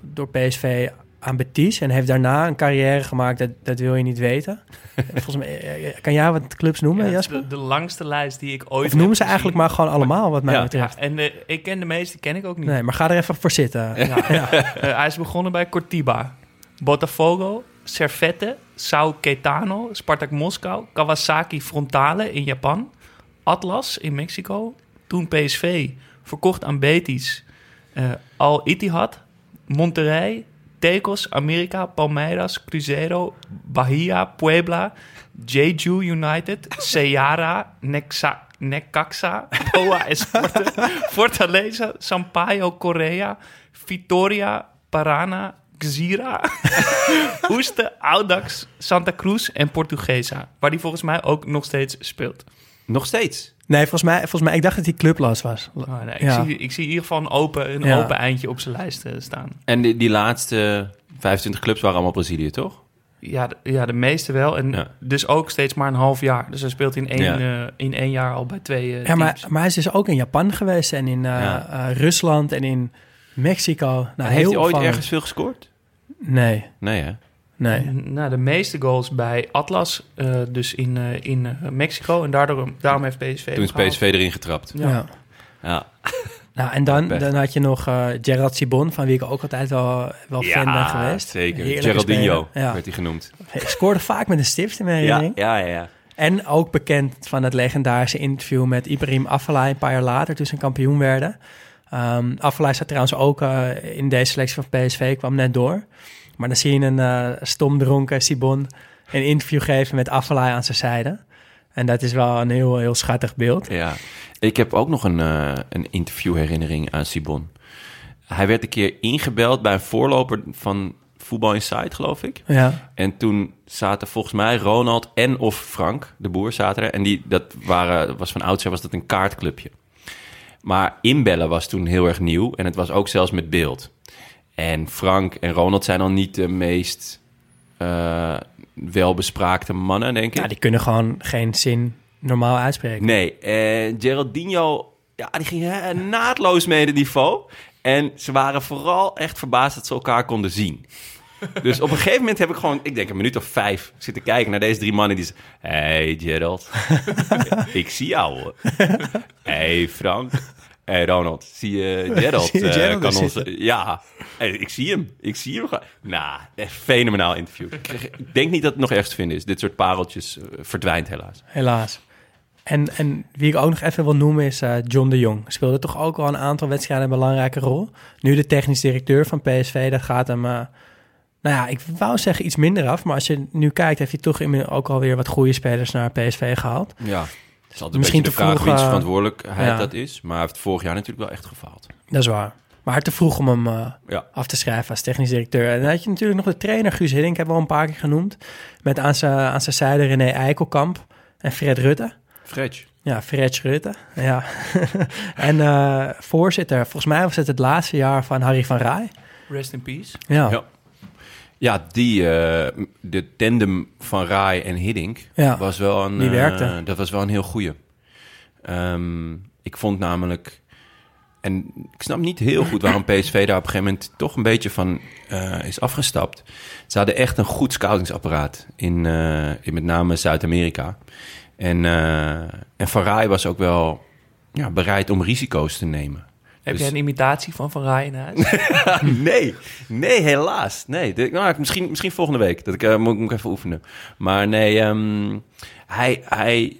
door PSV aan Betis en heeft daarna een carrière gemaakt, dat, dat wil je niet weten. Volgens mij, eh, kan jij wat clubs noemen, Ja, Jasper? de, de, langste lijst die ik ooit Of noem heb ze eigenlijk maar gewoon allemaal, wat mij Ja. betreft. Ja, en uh, ik ken de meeste, ken ik ook niet. Nee, maar ga er even voor zitten. Ja. ja. uh, hij is begonnen bij Cortiba, Botafogo, Servette, Sao Caetano, Spartak Moskou, Kawasaki Frontale in Japan, Atlas in Mexico, toen PSV, verkocht aan Betis, uh, Al Ittihad, Monterrey, Tecos, Amerika, Palmeiras, Cruzeiro, Bahia, Puebla, Jeju United, Nexa, Necaxa, Boa Esporte, Fortaleza, Sampaio, Korea, Vitoria, Parana, Gzira, Oeste, Audax, Santa Cruz en Portuguesa. Waar die volgens mij ook nog steeds speelt. Nog steeds? Nee, volgens mij, volgens mij ik dacht dat hij clubloos was. Oh, nee, ik, Ja. zie, ik zie in ieder geval een open, een Ja. open eindje op zijn lijst eh, staan. En die, die laatste 25 clubs waren allemaal Brazilië, toch? Ja, de, ja, de meeste wel. En Ja. dus ook steeds maar een half jaar. Dus hij speelt in één, Ja. eh, in één jaar al bij twee eh Ja, maar, maar hij is dus ook in Japan geweest en in eh, Ja. eh, Rusland en in Mexico. Nou, En heel heeft hij ooit ergens veel gescoord? Nee, Nee, hè? Nee. Nou, de meeste goals bij Atlas, eh, dus in, eh, in eh, Mexico. En daardoor, daarom heeft PSV Toen is. PSV erin getrapt. Ja. Ja. Ja. Nou, en dan, dan had je nog eh Gerard Sibon, van wie ik ook altijd wel, wel fan ben geweest. zeker. Heerlijke Geraldinho. Ja. werd hij genoemd. Hij scoorde vaak met een stift in mijn Ja, herinnering. ja, ja. ja. En ook bekend van het legendarische interview met Ibrahim Afellay een paar jaar later, toen ze kampioen werden. Um, Afellay zat trouwens ook uh, in deze selectie van PSV, kwam net door. Maar dan zie je een uh, stomdronken Sibon een interview geven met Afellay aan zijn zijde. En dat is wel een heel, heel schattig beeld. Ja, ik heb ook nog een, uh, een interviewherinnering aan Sibon. Hij werd een keer ingebeld bij een voorloper van Voetbal Insight, geloof ik. Ja. En toen zaten volgens mij Ronald en of Frank, de boer, zaten er. En die, dat waren, was van oudsher was dat een kaartclubje. Maar inbellen was toen heel erg nieuw. En het was ook zelfs met beeld. En Frank en Ronald zijn dan niet de meest uh, welbespraakte mannen, denk ik. Ja, die kunnen gewoon geen zin normaal uitspreken. Nee, en Geraldinho, ja, die ging eh, naadloos mee het niveau. En ze waren vooral echt verbaasd dat ze elkaar konden zien. Dus op een gegeven moment heb ik gewoon, ik denk een minuut of vijf, zitten kijken naar deze drie mannen die zeggen... Hey Gerald, ik zie jou hoor. Hey Frank. Hey Ronald, zie je Gerald? Zie je eh, Gerald kan ons, ja, Hey, ik zie hem. Ik zie hem. Nou, echt fenomenaal interview. Ik, denk niet dat het nog ergens te vinden is. Dit soort pareltjes eh, verdwijnt helaas. Helaas. En, en wie ik ook nog even wil noemen is eh, John de Jong. Speelde toch ook al een aantal wedstrijden een belangrijke rol. Nu de technisch directeur van PSV, dat gaat hem... nou ja, ik wou zeggen iets minder af. Maar als je nu kijkt, heeft hij toch ook alweer wat goede spelers naar PSV gehaald. Ja. Het is altijd Misschien een beetje de te vraag vroeg, wiens eh, verantwoordelijkheid ja. dat is. Maar hij heeft vorig jaar natuurlijk wel echt gefaald. Dat is waar. Maar te vroeg om hem eh, Ja. af te schrijven als technisch directeur. En dan had je natuurlijk nog de trainer Guus Hiddink, hebben we al een paar keer genoemd. Met aan zijn, aan zijn zijde René Eikelkamp en Fred Rutte. Fredge. Ja, Fred Rutte. Ja. en eh, voorzitter, volgens mij was het het laatste jaar van Harry van Rij. Rest in peace. Ja, ja. Ja. Die, eh, de tandem van Rai en Hiddink Ja, was wel een, die eh, dat was wel een heel goeie. Ehm, ik vond namelijk, en ik snap niet heel goed waarom PSV daar op een gegeven moment toch een beetje van eh, is afgestapt. Ze hadden echt een goed scoutingsapparaat in, in met name Zuid-Amerika. En, en Van Rij was ook wel ja, bereid om risico's te nemen. Heb Dus- jij een imitatie van Van Rij in huis? nee, nee, helaas. Nee, de- nou, misschien, misschien volgende week. Dat ik, eh, moet, moet ik even oefenen. Maar nee, ehm, hij, hij,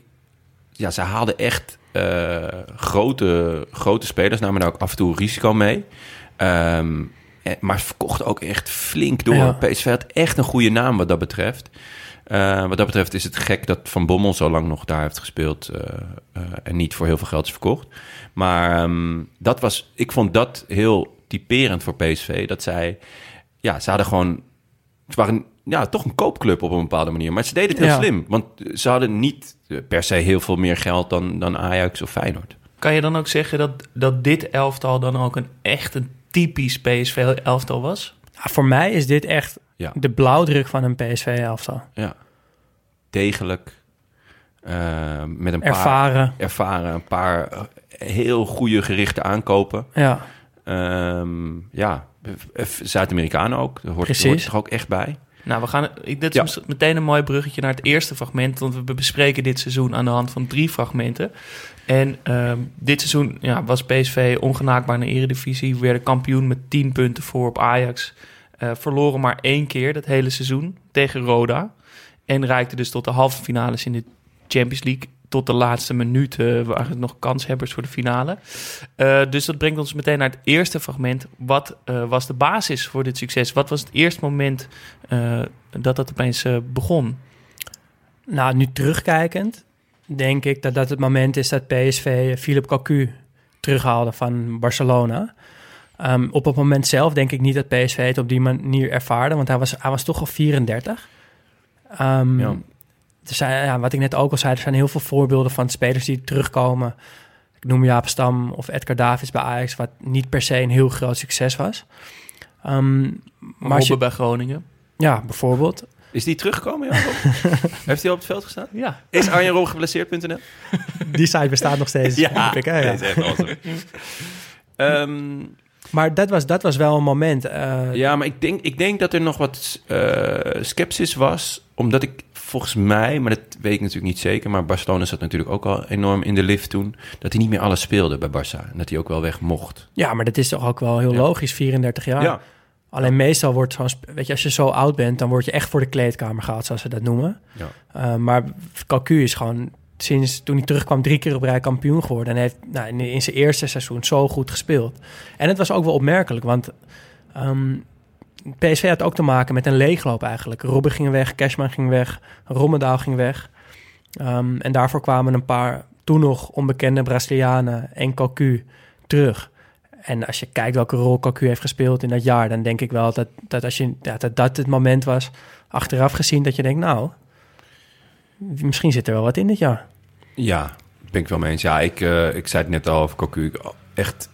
ja, ze haalden echt eh, grote, grote spelers, namen daar ook af en toe risico mee. Ehm, en- maar ze verkochten ook echt flink door. Ja. PSV had echt een goede naam wat dat betreft. Eh, wat dat betreft is het gek dat Van Bommel zo lang nog daar heeft gespeeld eh, eh, en niet voor heel veel geld is verkocht. Maar ehm, dat was, ik vond dat heel typerend voor PSV. Dat zij, ja, ze hadden gewoon, ze waren ja, toch een koopclub op een bepaalde manier. Maar ze deden het heel Ja. slim, want ze hadden niet eh, per se heel veel meer geld dan, dan Ajax of Feyenoord. Kan je dan ook zeggen dat, dat dit elftal dan ook een echt een typisch PSV-elftal was? Ja, voor mij is dit echt Ja. de blauwdruk van een PSV-elftal. Ja. Degelijk. eh, met een paar Ervaren. ervaren, een paar eh, heel goede gerichte aankopen. Ja, Ehm, ja, Zuid-Amerikanen ook. Daar hoort, Precies. hoort er toch ook echt bij. Nou, we gaan, ik- dit is Ja. meteen een mooi bruggetje naar het eerste fragment. Want we bespreken dit seizoen aan de hand van drie fragmenten. En ehm, dit seizoen ja, was PSV ongenaakbaar in de eredivisie. We werden kampioen met 10 punten voor op Ajax. Eh, verloren maar één keer dat hele seizoen tegen Roda. En reikte dus tot de halve finales in de Champions League. Tot de laatste minuten waren het nog kanshebbers voor de finale. Eh, dus dat brengt ons meteen naar het eerste fragment. Wat eh, was de basis voor dit succes? Wat was het eerste moment eh, dat dat opeens begon? nou nu terugkijkend denk ik dat dat het moment is dat PSV Philip Cocu terughaalde van Barcelona. Ehm, op het moment zelf denk ik niet dat PSV het op die manier ervaarde, want hij was, hij was toch al 34. Ehm, Ja. Er zijn, ja, wat ik net ook al zei, er zijn heel veel voorbeelden van spelers die terugkomen. Ik noem Jaap Stam of Edgar Davids bij Ajax, wat niet per se een heel groot succes was. Ehm, maar als Robben je, bij Groningen. ja, bijvoorbeeld. Is die teruggekomen? Heeft hij op het veld gestaan? Ja. Is Arjen Rob geblesseerd.nl? Die site bestaat nog steeds. heb ik, hè, ja. dat is echt awesome. Ehm, Maar dat was, dat was wel een moment. eh, ja, maar ik denk, ik denk dat er nog wat eh sceptisch was. Omdat ik volgens mij, maar dat weet ik natuurlijk niet zeker... maar Barcelona zat natuurlijk ook al enorm in de lift toen... dat hij niet meer alles speelde bij Barça. En dat hij ook wel weg mocht. Ja, maar dat is toch ook wel heel Ja. logisch, 34 jaar. Alleen meestal wordt zo'n... Weet je, als je zo oud bent, dan word je echt voor de kleedkamer gehaald, zoals ze dat noemen. Ja. Eh, maar Cocu is gewoon sinds toen hij terugkwam drie keer op rij kampioen geworden. En heeft nou, in, in zijn eerste seizoen zo goed gespeeld. En het was ook wel opmerkelijk, want ehm, PSV had ook te maken met een leegloop eigenlijk. Robben ging weg, Cashman ging weg, Rommedaal ging weg. Ehm, en daarvoor kwamen een paar toen nog onbekende Brazilianen en Cocu terug. En als je kijkt welke rol Cocu heeft gespeeld in dat jaar, dan denk ik wel dat dat, als je, dat, dat het moment was, achteraf gezien, dat je denkt, nou, misschien zit er wel wat in dit jaar. Ja, ben ik wel mee eens. Ja, ik, eh, ik zei het net al over Cocu. Echt,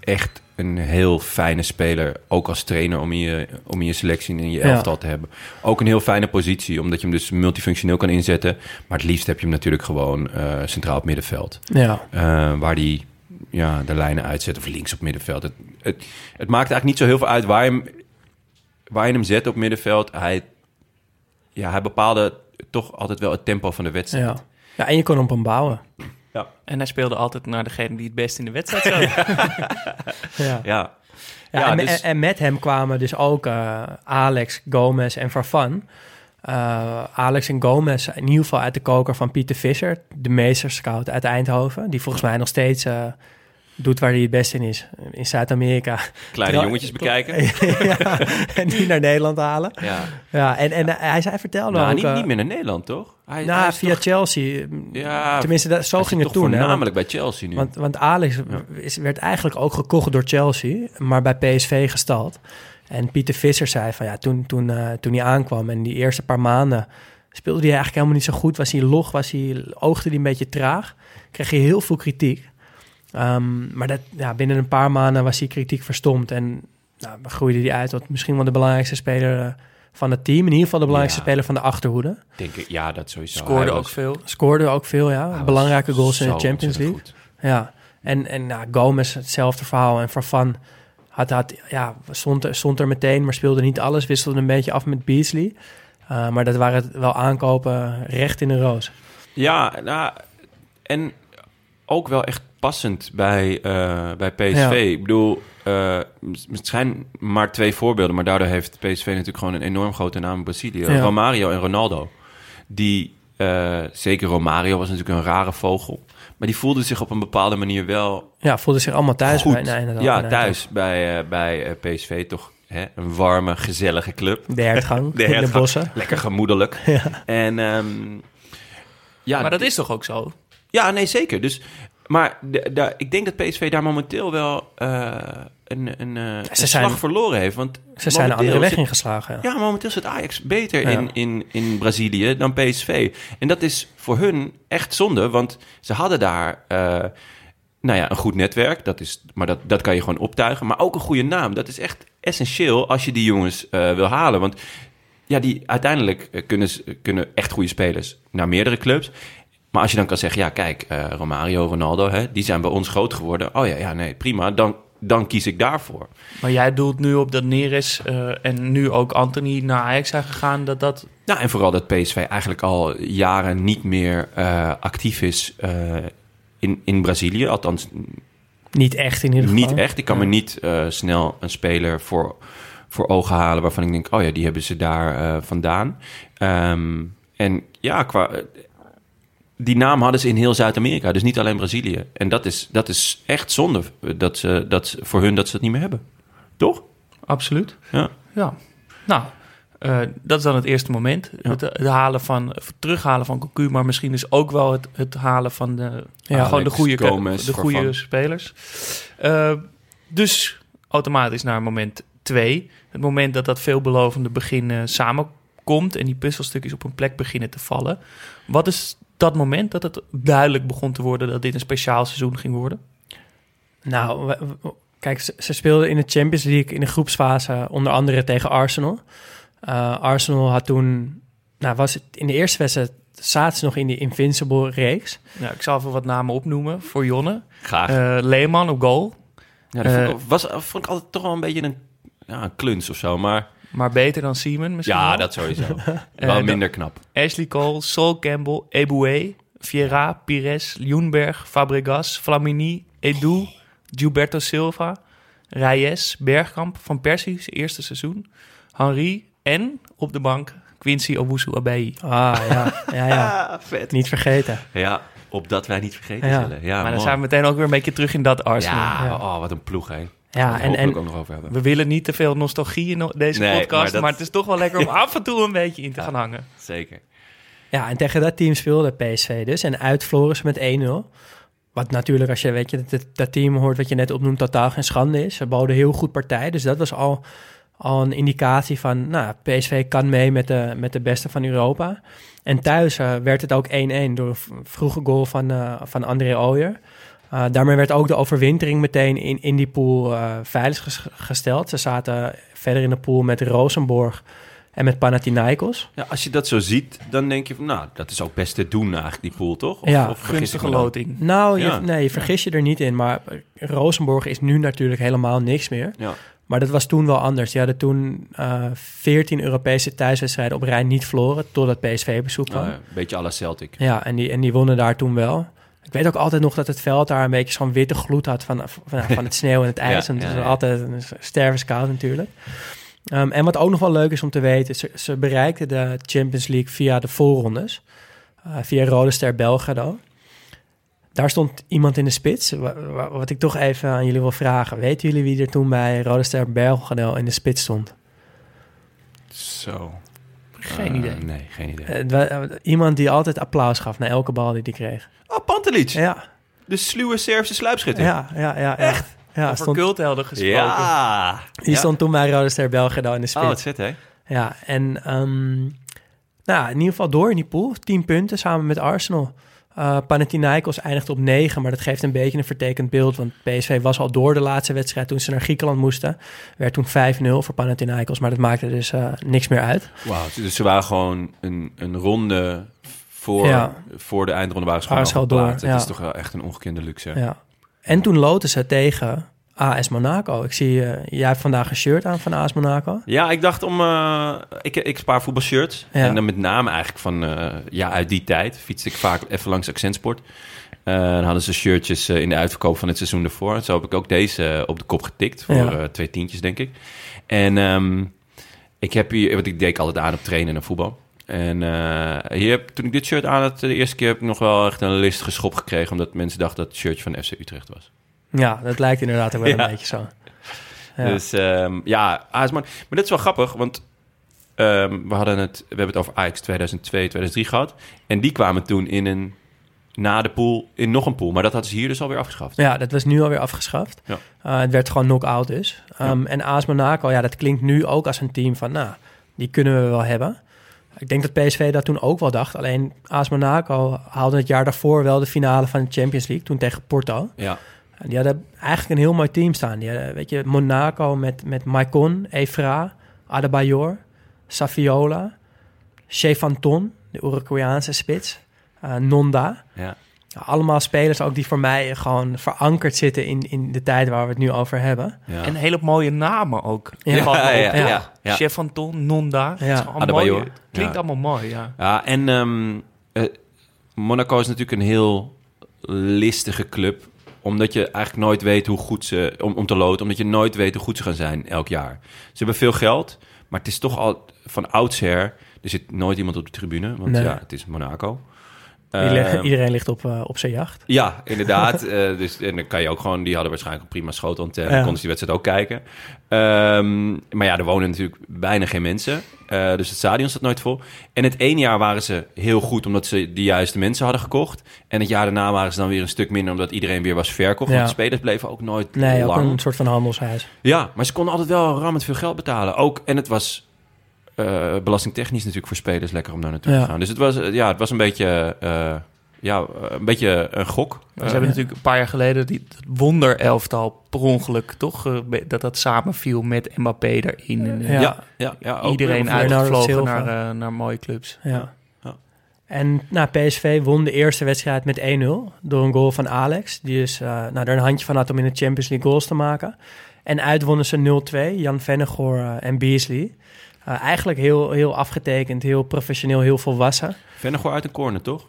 echt een heel fijne speler. Ook als trainer om in je, om in je selectie en in je Ja. elftal te hebben. Ook een heel fijne positie, omdat je hem dus multifunctioneel kan inzetten. Maar het liefst heb je hem natuurlijk gewoon eh, centraal op middenveld. Ja, Eh, waar die ja, de lijnen uitzet of links op middenveld. Het, het, het maakt eigenlijk niet zo heel veel uit waar je hem, waar je hem zet op middenveld. Hij, ja, hij bepaalde toch altijd wel het tempo van de wedstrijd. ja. ja, en je kon op hem bouwen. En hij speelde altijd naar degene die het best in de wedstrijd zat. Ja. Ja, Ja, Ja, en, dus- en, en met hem kwamen dus ook eh, Alex, Gomez en Farfan. Eh, Alex en Gomez in ieder geval uit de koker van Pieter Visser, de meesterscout uit Eindhoven. Die volgens mij nog steeds eh, doet waar hij het best in is, in Zuid-Amerika. kleine Terwijl- jongetjes bekijken. ja, en die naar Nederland halen. Ja. Ja, en, en hij, zei, vertelde Nou, ook... niet, eh, niet meer naar Nederland, toch? Hij, nou, via toch- Chelsea. Ja, Tenminste, dat, zo ging het toen. voornamelijk bij Chelsea nu. Want, want Alex is, werd eigenlijk ook gekocht door Chelsea, maar bij PSV gestald. En Pieter Visser zei van ja, toen, toen, eh, toen hij aankwam en die eerste paar maanden speelde hij eigenlijk helemaal niet zo goed. Was hij log, was hij, oogde hij een beetje traag. Kreeg hij heel veel kritiek. Ehm, maar dat, ja, binnen een paar maanden was die kritiek verstomd. En nou, groeide hij uit tot misschien wel de belangrijkste speler eh, van het team. In ieder geval de belangrijkste Ja. speler van de achterhoede. Denk ik, ja, dat sowieso. Scoorde Hij ook was- veel. Scoorde ook veel, ja. Belangrijke goals in de Champions League. goed. Ja, en, en nou, Gomez hetzelfde verhaal. En Farfan had, had, ja, stond, er- stond er meteen, maar speelde niet alles. Wisselde een beetje af met Beasley. Uh, maar dat waren wel aankopen recht in de roos. Ja, nou, en ook wel echt passend bij, eh, bij PSV. Ja. Ik bedoel, eh, het zijn maar twee voorbeelden, maar daardoor heeft PSV natuurlijk gewoon een enorm grote naam in Brazilië. Ja. Romario en Ronaldo. Die, eh, zeker Romario was natuurlijk een rare vogel. Maar die voelde zich op een bepaalde manier wel Ja, voelde zich allemaal thuis. goed. Bij, nee, inderdaad, ja, thuis bij, bij PSV. Toch hè, een warme, gezellige club. De hertgang De in de hertgang. bossen. Lekker gemoedelijk. En ehm, ja, maar dat is toch ook zo? Ja, nee, zeker. Dus, maar de, de- ik denk dat PSV daar momenteel wel eh, een, een, eh, een zijn- slag verloren heeft. Want Ze zijn een andere weg ingeslagen. Ja. Ja, momenteel zit Ajax beter Ja. in, in, in Brazilië dan PSV. En dat is voor hun echt zonde, want ze hadden daar... eh, nou ja, een goed netwerk, dat is, maar dat, dat kan je gewoon optuigen. Maar ook een goede naam. Dat is echt essentieel als je die jongens wil halen. Want ja, die uiteindelijk kunnen, ze- kunnen echt goede spelers naar meerdere clubs. Maar als je dan kan zeggen, ja, kijk, eh, Romario, Ronaldo, hè, die zijn bij ons groot geworden. Oh ja, ja, nee, prima. Dan, dan kies ik daarvoor. Maar jij doelt nu op dat Neres eh, en nu ook Anthony naar Ajax zijn gegaan. Dat dat... Nou, en vooral dat PSV eigenlijk al jaren niet meer eh, actief is eh, in, in Brazilië. Althans, Niet echt in ieder geval. niet echt. Ik kan me niet eh, snel een speler voor, voor ogen halen waarvan ik denk, oh ja, die hebben ze daar eh, vandaan. Ehm, en ja, qua, die naam hadden ze in heel Zuid-Amerika, dus niet alleen Brazilië. En dat is, dat is echt zonde eh, dat ze, dat, ze- voor hun dat ze dat niet meer hebben. Toch? Absoluut. Ja. Ja. Nou, eh, dat is dan het eerste moment. Ja. Het, het halen van, het terughalen van Cocu, maar misschien dus ook wel het, het halen van de, Ja, gewoon de goede, Gomez, de goede spelers. Eh, dus automatisch naar moment twee. Het moment dat dat veelbelovende begin samenkomt en die puzzelstukjes op hun plek beginnen te vallen. Wat is dat moment dat het duidelijk begon te worden dat dit een speciaal seizoen ging worden? Nou, kijk, ze, ze speelden in de Champions League in de groepsfase onder andere tegen Arsenal. Eh, Arsenal had toen, nou was het in de eerste wedstrijd zaten ze nog in die Invincible reeks. Ja, ik zal even wat namen opnoemen voor Jonne. Graag. Eh Leeman op goal. ja, dat vond, eh, ik, was, vond ik altijd toch wel een beetje een, ja, een kluns of zo. Maar Maar beter dan Simon misschien ja, wel. dat sowieso. Eh, wel minder knap. Ashley Cole, Sol Campbell, Eboué, Vieira, Pires, Ljungberg, Fabregas, Flamini, Edu, Gilberto Silva, Reyes, Bergkamp, Van Persie, zijn eerste seizoen, Henri en op de bank Quincy Owusu-Abeyi. Ah ja, ja, ja. Ah, vet. niet vergeten. Ja, opdat wij niet vergeten Ja. zullen. Ja, maar dan mooi. zijn we meteen ook weer een beetje terug in dat Arsenal. Ja, Ja. Oh, wat een ploeg, hè. Ja, en, en, en ook nog over hebben. We willen niet te veel nostalgie in deze Nee, podcast, maar het is toch wel lekker om af en toe een beetje in te gaan hangen. Zeker. Ja, en tegen dat team speelde PSV dus. En uit verloren ze met 1-0. Wat natuurlijk, als je weet je, dat, dat team hoort wat je net opnoemt, totaal geen schande is. Ze boden heel goed partij. Dus dat was al, al een indicatie van, nou, PSV kan mee met de, met de beste van Europa. En thuis eh, werd het ook 1-1 door een vroege goal van, eh, van André Ooyer. Uh, daarmee werd ook de overwintering meteen in, in die pool uh, veilig ges- gesteld. Ze zaten verder in de pool met Rosenborg en met Panathinaikos. Ja, als je dat zo ziet, dan denk je van, nou, dat is ook best te doen eigenlijk, die pool, toch? Of, Ja. of Gunstige loting. Nou, je, Ja. nee, je vergis je er niet in. Maar Rosenborg is nu natuurlijk helemaal niks meer. Ja. Maar dat was toen wel anders. Die hadden toen eh 14 Europese thuiswedstrijden op rij niet verloren... totdat PSV bezoek kwam. Nou, ja, een beetje à la Celtic. Ja, en die, en die wonnen daar toen wel. Ik weet ook altijd nog dat het veld daar een beetje zo'n witte gloed had van, van, van het sneeuw en het ijs. En het ja, is altijd een stervenskoud natuurlijk. Ehm, en wat ook nog wel leuk is om te weten, ze, ze bereikten de Champions League via de voorrondes. Eh, via Rode Ster Belgrado. Daar stond iemand in de spits. Wa- wa- Wat ik toch even aan jullie wil vragen. Weten jullie wie er toen bij Rode Ster Belgrado in de spits stond? Zo. Geen Eh, idee. Nee, geen idee. Eh, eh, iemand die altijd applaus gaf na elke bal die hij kreeg. Oh, Pantelic. Ja, De sluwe Servische sluipschutter. ja, ja. ja Echt? Ja, Over stond, culthelden gesproken. Ja. die Ja. stond toen bij Rode Ster Belgrado in de spits. Oh, wat vet, hè? Ja, en ehm, nou, in ieder geval door in die pool. 10 punten samen met Arsenal. Eh Panathinaikos eindigt op 9, maar dat geeft een beetje een vertekend beeld. Want PSV was al door de laatste wedstrijd toen ze naar Griekenland moesten. Werd toen 5-0 voor Panathinaikos, maar dat maakte dus eh, niks meer uit. Wauw. Dus ze waren gewoon een, een ronde voor, Ja. voor de eindronde waren ze gewoon al door. Dat is toch wel echt een ongekende luxe. Ja. En toen loten ze tegen AS Monaco. Ik zie, eh, jij hebt vandaag een shirt aan van AS Monaco. Ja, ik dacht om... eh, ik, ik spaar voetbalshirts. Ja. En dan met name eigenlijk van... eh, ja, uit die tijd fietste ik vaak even langs Accentsport. Dan hadden ze shirtjes in de uitverkoop van het seizoen ervoor. Zo heb ik ook deze op de kop getikt. Voor Ja. twee tientjes, denk ik. En ehm, ik heb hier... Want ik deed ik altijd aan op trainen en voetbal. En eh, hier, heb- toen ik dit shirt aan had, de eerste keer heb ik nog wel echt een listige schop gekregen. Omdat mensen dachten dat het shirtje van FC Utrecht was. Ja, dat lijkt inderdaad ook wel Ja. een beetje zo. Ja. Dus ehm, ja, AS Man. Maar dit is wel grappig, want ehm, we, hadden het, we hebben het over Ajax 2002, 2003 gehad. En die kwamen toen in een, na de pool, in nog een pool. Maar dat hadden ze hier dus alweer afgeschaft. Ja, dat was nu alweer afgeschaft. Ja. Eh, het werd gewoon knock-out dus. Um, En AS Monaco, ja, dat klinkt nu ook als een team van... nou, die kunnen we wel hebben. Ik denk dat PSV dat toen ook wel dacht. Alleen AS Monaco haalde het jaar daarvoor wel de finale van de Champions League... toen tegen Porto. Ja, En die hadden eigenlijk een heel mooi team staan. Die hadden, weet je, Monaco met, met Maicon, Evra, Adebayor, Saviola... Chefanton, de Uruguayaanse spits... eh, Nonda... ja. Allemaal spelers ook die voor mij gewoon verankerd zitten in, in de tijd waar we het nu over hebben. ja. En hele mooie namen ook. Ja. Ja, ja, ja, ja, ja. Chef Anton, Nonda. Ja. Het allemaal Adebayor. mooi. Klinkt Ja. allemaal mooi, ja. Ja, en ehm, eh, Monaco is natuurlijk een heel listige club. Omdat je eigenlijk nooit weet hoe goed ze... Om, om te loten, omdat je nooit weet hoe goed ze gaan zijn elk jaar. Ze hebben veel geld, maar het is toch al van oudsher... Er zit nooit iemand op de tribune, want Nee. ja, het is Monaco. Iedereen, Ehm, iedereen ligt op, eh, op zijn jacht. Ja, inderdaad. Eh, dus, en dan kan je ook gewoon... Die hadden waarschijnlijk een prima schotelantenne. Ja. Dan konden ze die wedstrijd ook kijken. Ehm, maar ja, er wonen natuurlijk bijna geen mensen. Eh, dus het stadion zat nooit vol. En het ene jaar waren ze heel goed... omdat ze de juiste mensen hadden gekocht. En het jaar daarna waren ze dan weer een stuk minder... omdat iedereen weer was verkocht. Ja. Want de spelers bleven ook nooit Nee, ook lang. een soort van handelshuis. Ja, maar ze konden altijd wel rammend veel geld betalen. Ook, en het was eh, belastingtechnisch natuurlijk voor spelers lekker om daar naartoe Ja. te gaan. Dus het was, eh, ja, het was een beetje... ja, eh, een beetje een gok. Ze Eh, hebben natuurlijk een paar jaar geleden die, wonderelftal per ongeluk, toch? eh, dat dat samenviel met Mbappé erin. En, eh, Ja. ja, ja, ja, ook Iedereen uitgevlogen naar, eh, naar mooie clubs. Ja. Ja. En nou, PSV won de eerste wedstrijd met 1-0 door een goal van Alex. Die is eh nou, er een handje van had om in de Champions League goals te maken. En uitwonnen ze 0-2, Jan Vennegoor eh, en Beasley. Eh, eigenlijk heel, heel afgetekend, heel professioneel, heel volwassen. Vennegoor uit een corner, toch?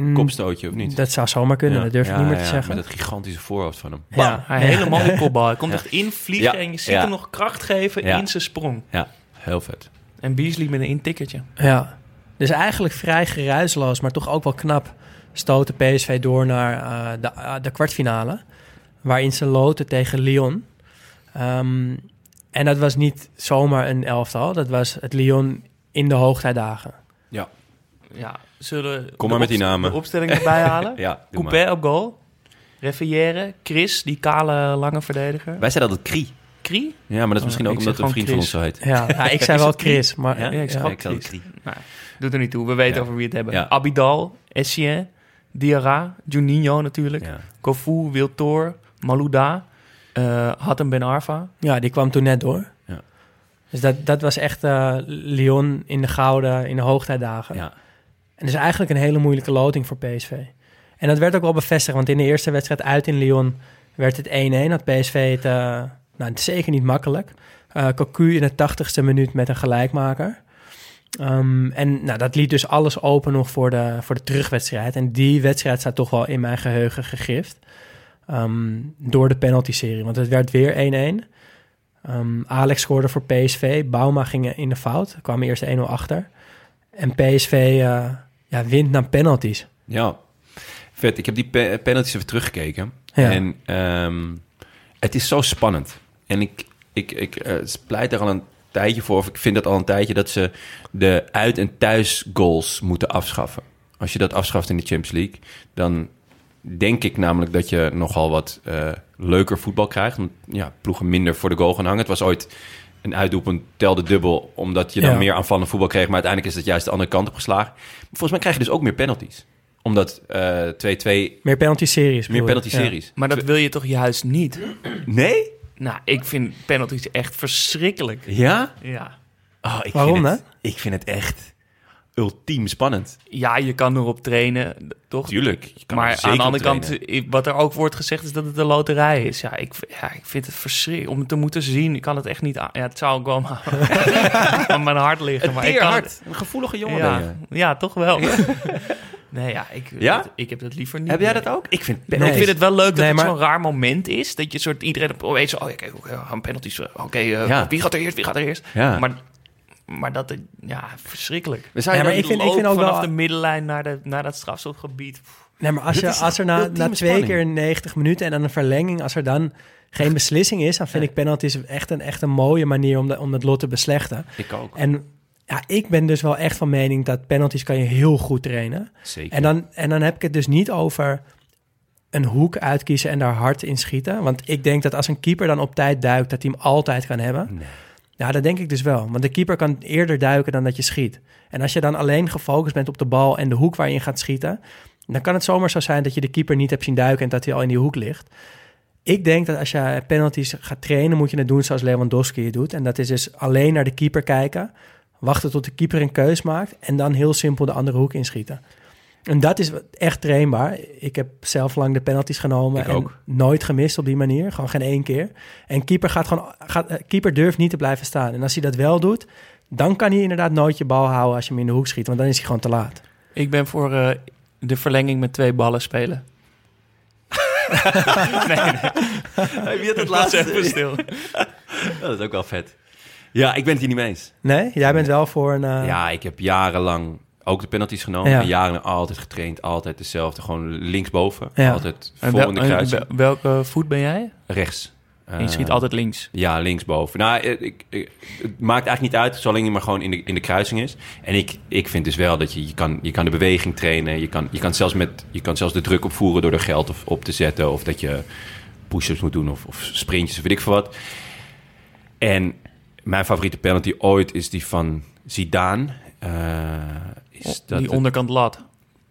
Mm, Kopstootje, of niet? Dat zou zomaar kunnen, Ja. dat durf ik Ja, niet meer te zeggen. Met dat gigantische voorhoofd van hem. Ja. Hij helemaal de kopbal. Hij komt echt invliegen en je ziet hem nog kracht geven in zijn sprong. Ja, heel vet. En Beasley met een intikkertje. Ja, dus eigenlijk vrij geruisloos, maar toch ook wel knap stoten PSV door naar eh, de, eh, de kwartfinale. Waarin ze loten tegen Lyon. Ehm, en dat was niet zomaar een elftal, dat was het Lyon in de hoogtijdagen. Ja, Ja, zullen we Kom de maar met die namen. De opstelling erbij halen? ja doe maar. Coupé op goal. Referrière. Chris, die kale lange verdediger. Wij zeiden altijd Krie. Krie? Ja, maar dat is Oh, misschien ook ik omdat een vriend van ons zo heet. Ja, ja, ik zei wel het? Chris, maar Ja? Ja, ik ook zei Chris. Krie. Nou, doet er niet toe. We weten Ja. over wie het hebben. Ja. Abidal, Essien, Diarra, Juninho natuurlijk, Ja. Kofu, Wiltor, Malouda, eh Hatem Ben Arfa. Ja, die kwam toen net door. Ja. Dus dat, dat was echt eh, Lyon in de gouden, in de hoogtijdagen. Ja. En dus eigenlijk een hele moeilijke loting voor PSV. En dat werd ook wel bevestigd, want in de eerste wedstrijd uit in Lyon werd het 1-1. Had PSV het, eh, nou, het zeker niet makkelijk. Eh Cocu in de tachtigste minuut met een gelijkmaker. Ehm, en nou, dat liet dus alles open nog voor de, voor de terugwedstrijd. En die wedstrijd staat toch wel in mijn geheugen gegrift. Ehm, door de penalty-serie, want het werd weer 1-1. Ehm, Alex scoorde voor PSV. Bauma ging in de fout. Kwam eerst 1-0 achter. En PSV eh, ja, wint naar penalties. Ja, vet. Ik heb die pe- penalties even teruggekeken. Ja. En ehm, het is zo spannend. En ik, ik, ik eh, pleit er al een tijdje voor, of ik vind dat al een tijdje, dat ze de uit- en thuis goals moeten afschaffen. Als je dat afschaft in de Champions League, dan denk ik namelijk dat je nogal wat eh, leuker voetbal krijgt. Want ja, ploegen minder voor de goal gaan hangen. Het was ooit een uitdoelpunt telde dubbel, omdat je dan Ja. meer aanvallend voetbal kreeg. Maar uiteindelijk is het juist de andere kant op geslagen. Volgens mij krijg je dus ook meer penalties. Omdat eh 2-2 Meer penalty-series. meer penalty-series. Maar dat wil je toch juist niet? Nee? Nou, ik vind penalties echt verschrikkelijk. Ja? Ja. Oh, ik Waarom, vind het, Ik vind het echt ultiem spannend. Ja, je kan erop trainen, toch? Tuurlijk. je kan er maar zeker aan de andere kant, trainen. i- wat er ook wordt gezegd, is dat het een loterij is. Ja, ik, ja, ik vind het verschrikkelijk. Om het te moeten zien, ik kan het echt niet aan. Ja, het zou ook wel maar aan mijn hart liggen. Maar ik kan. Een gevoelige jongen ja, ben je. ja, toch wel. nee, ja, ik, Ja? ik heb dat liever niet. Heb jij dat ook? Ik vind Nee. Ik vind het wel leuk dat Nee, het maar- zo'n raar moment is. Dat je soort iedereen op opeens zo, oh ja, kijk, we gaan penalties. eh, Oké, eh, Ja. wie gaat er eerst? Wie gaat er eerst? Ja. Maar, maar dat, ja, verschrikkelijk. We zouden Ja, maar ik vind- ik vind ook vanaf wel- de middenlijn naar, de, naar dat strafschopgebied. Nee, maar als, je, als er na, na twee spanning. keer 90 minuten en dan een verlenging, als er dan geen beslissing is, dan vind ik penalties echt een, echt een mooie manier om, de, om het lot te beslechten. Ik ook. En ja, ik ben dus wel echt van mening dat penalties kan je heel goed trainen. Zeker. En dan, en dan heb ik het dus niet over een hoek uitkiezen en daar hard in schieten. Want ik denk dat als een keeper dan op tijd duikt, dat hij hem altijd kan hebben. Nee. Ja, dat denk ik dus wel. Want de keeper kan eerder duiken dan dat je schiet. En als je dan alleen gefocust bent op de bal en de hoek waar je in gaat schieten, dan kan het zomaar zo zijn dat je de keeper niet hebt zien duiken en dat hij al in die hoek ligt. Ik denk dat als je penalties gaat trainen, moet je het doen zoals Lewandowski het doet. En dat is dus alleen naar de keeper kijken, wachten tot de keeper een keus maakt en dan heel simpel de andere hoek inschieten. En dat is echt trainbaar. Ik heb zelf lang de penalties genomen Ik en ook. nooit gemist op die manier. Gewoon geen één keer. En keeper, gaat gewoon, gaat, eh, keeper durft niet te blijven staan. En als hij dat wel doet, dan kan hij inderdaad nooit je bal houden als je hem in de hoek schiet. Want dan is hij gewoon te laat. Ik ben voor eh, de verlenging met twee ballen spelen. nee, nee. Wie had het Laat laatste? even stil. dat is ook wel vet. Ja, ik ben het hier niet mee eens. Nee? Jij bent wel voor een... eh, Ja, ik heb jarenlang ook de penalties genomen. Ja. En jaren altijd getraind. Altijd dezelfde. Gewoon linksboven. Ja. Altijd En vol wel- in de en kruising. wel- welke voet ben jij? Rechts. je schiet Eh, altijd links. Ja, linksboven. Nou, ik, ik, ik- het maakt eigenlijk niet uit, zolang hij maar gewoon in de, in de kruising is. En ik, ik vind dus wel dat je, je, kan, je kan de beweging trainen. Je kan, je, kan zelfs met, je kan zelfs de druk opvoeren door er geld op, op te zetten. Of dat je push-ups moet doen of, of sprintjes of weet ik veel wat. En mijn favoriete penalty ooit is die van Zidane. Eh, is dat die onderkant lat.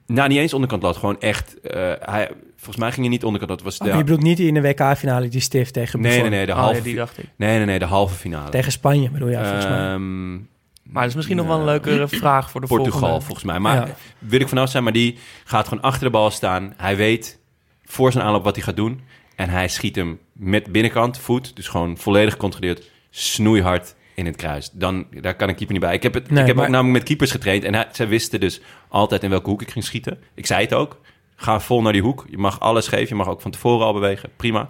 Nou, niet eens onderkant lat. Gewoon echt... eh, hij, volgens mij ging hij niet onderkant lat. Het was Oh, de, Je bedoelt niet die in de WK-finale die stift tegen nee, Buffon. nee, nee, de Oh, halve, ja, die dacht ik. nee, nee, nee, de halve finale. Tegen Spanje bedoel je ja, volgens mij. Ehm, Maar dat is misschien nog wel een leukere vraag voor de Portugal, volgende. volgens mij. Maar Ja. wil ik vanaf zijn, maar die gaat gewoon achter de bal staan. Hij weet voor zijn aanloop wat hij gaat doen. En hij schiet hem met binnenkant, voet, dus gewoon volledig gecontroleerd, snoeihard in het kruis. Dan, daar kan een keeper niet bij. Ik heb, het, Nee, ik heb maar- ook namelijk met keepers getraind en hij, zij wisten dus altijd in welke hoek ik ging schieten. Ik zei het ook. Ga vol naar die hoek. Je mag alles geven. Je mag ook van tevoren al bewegen. Prima.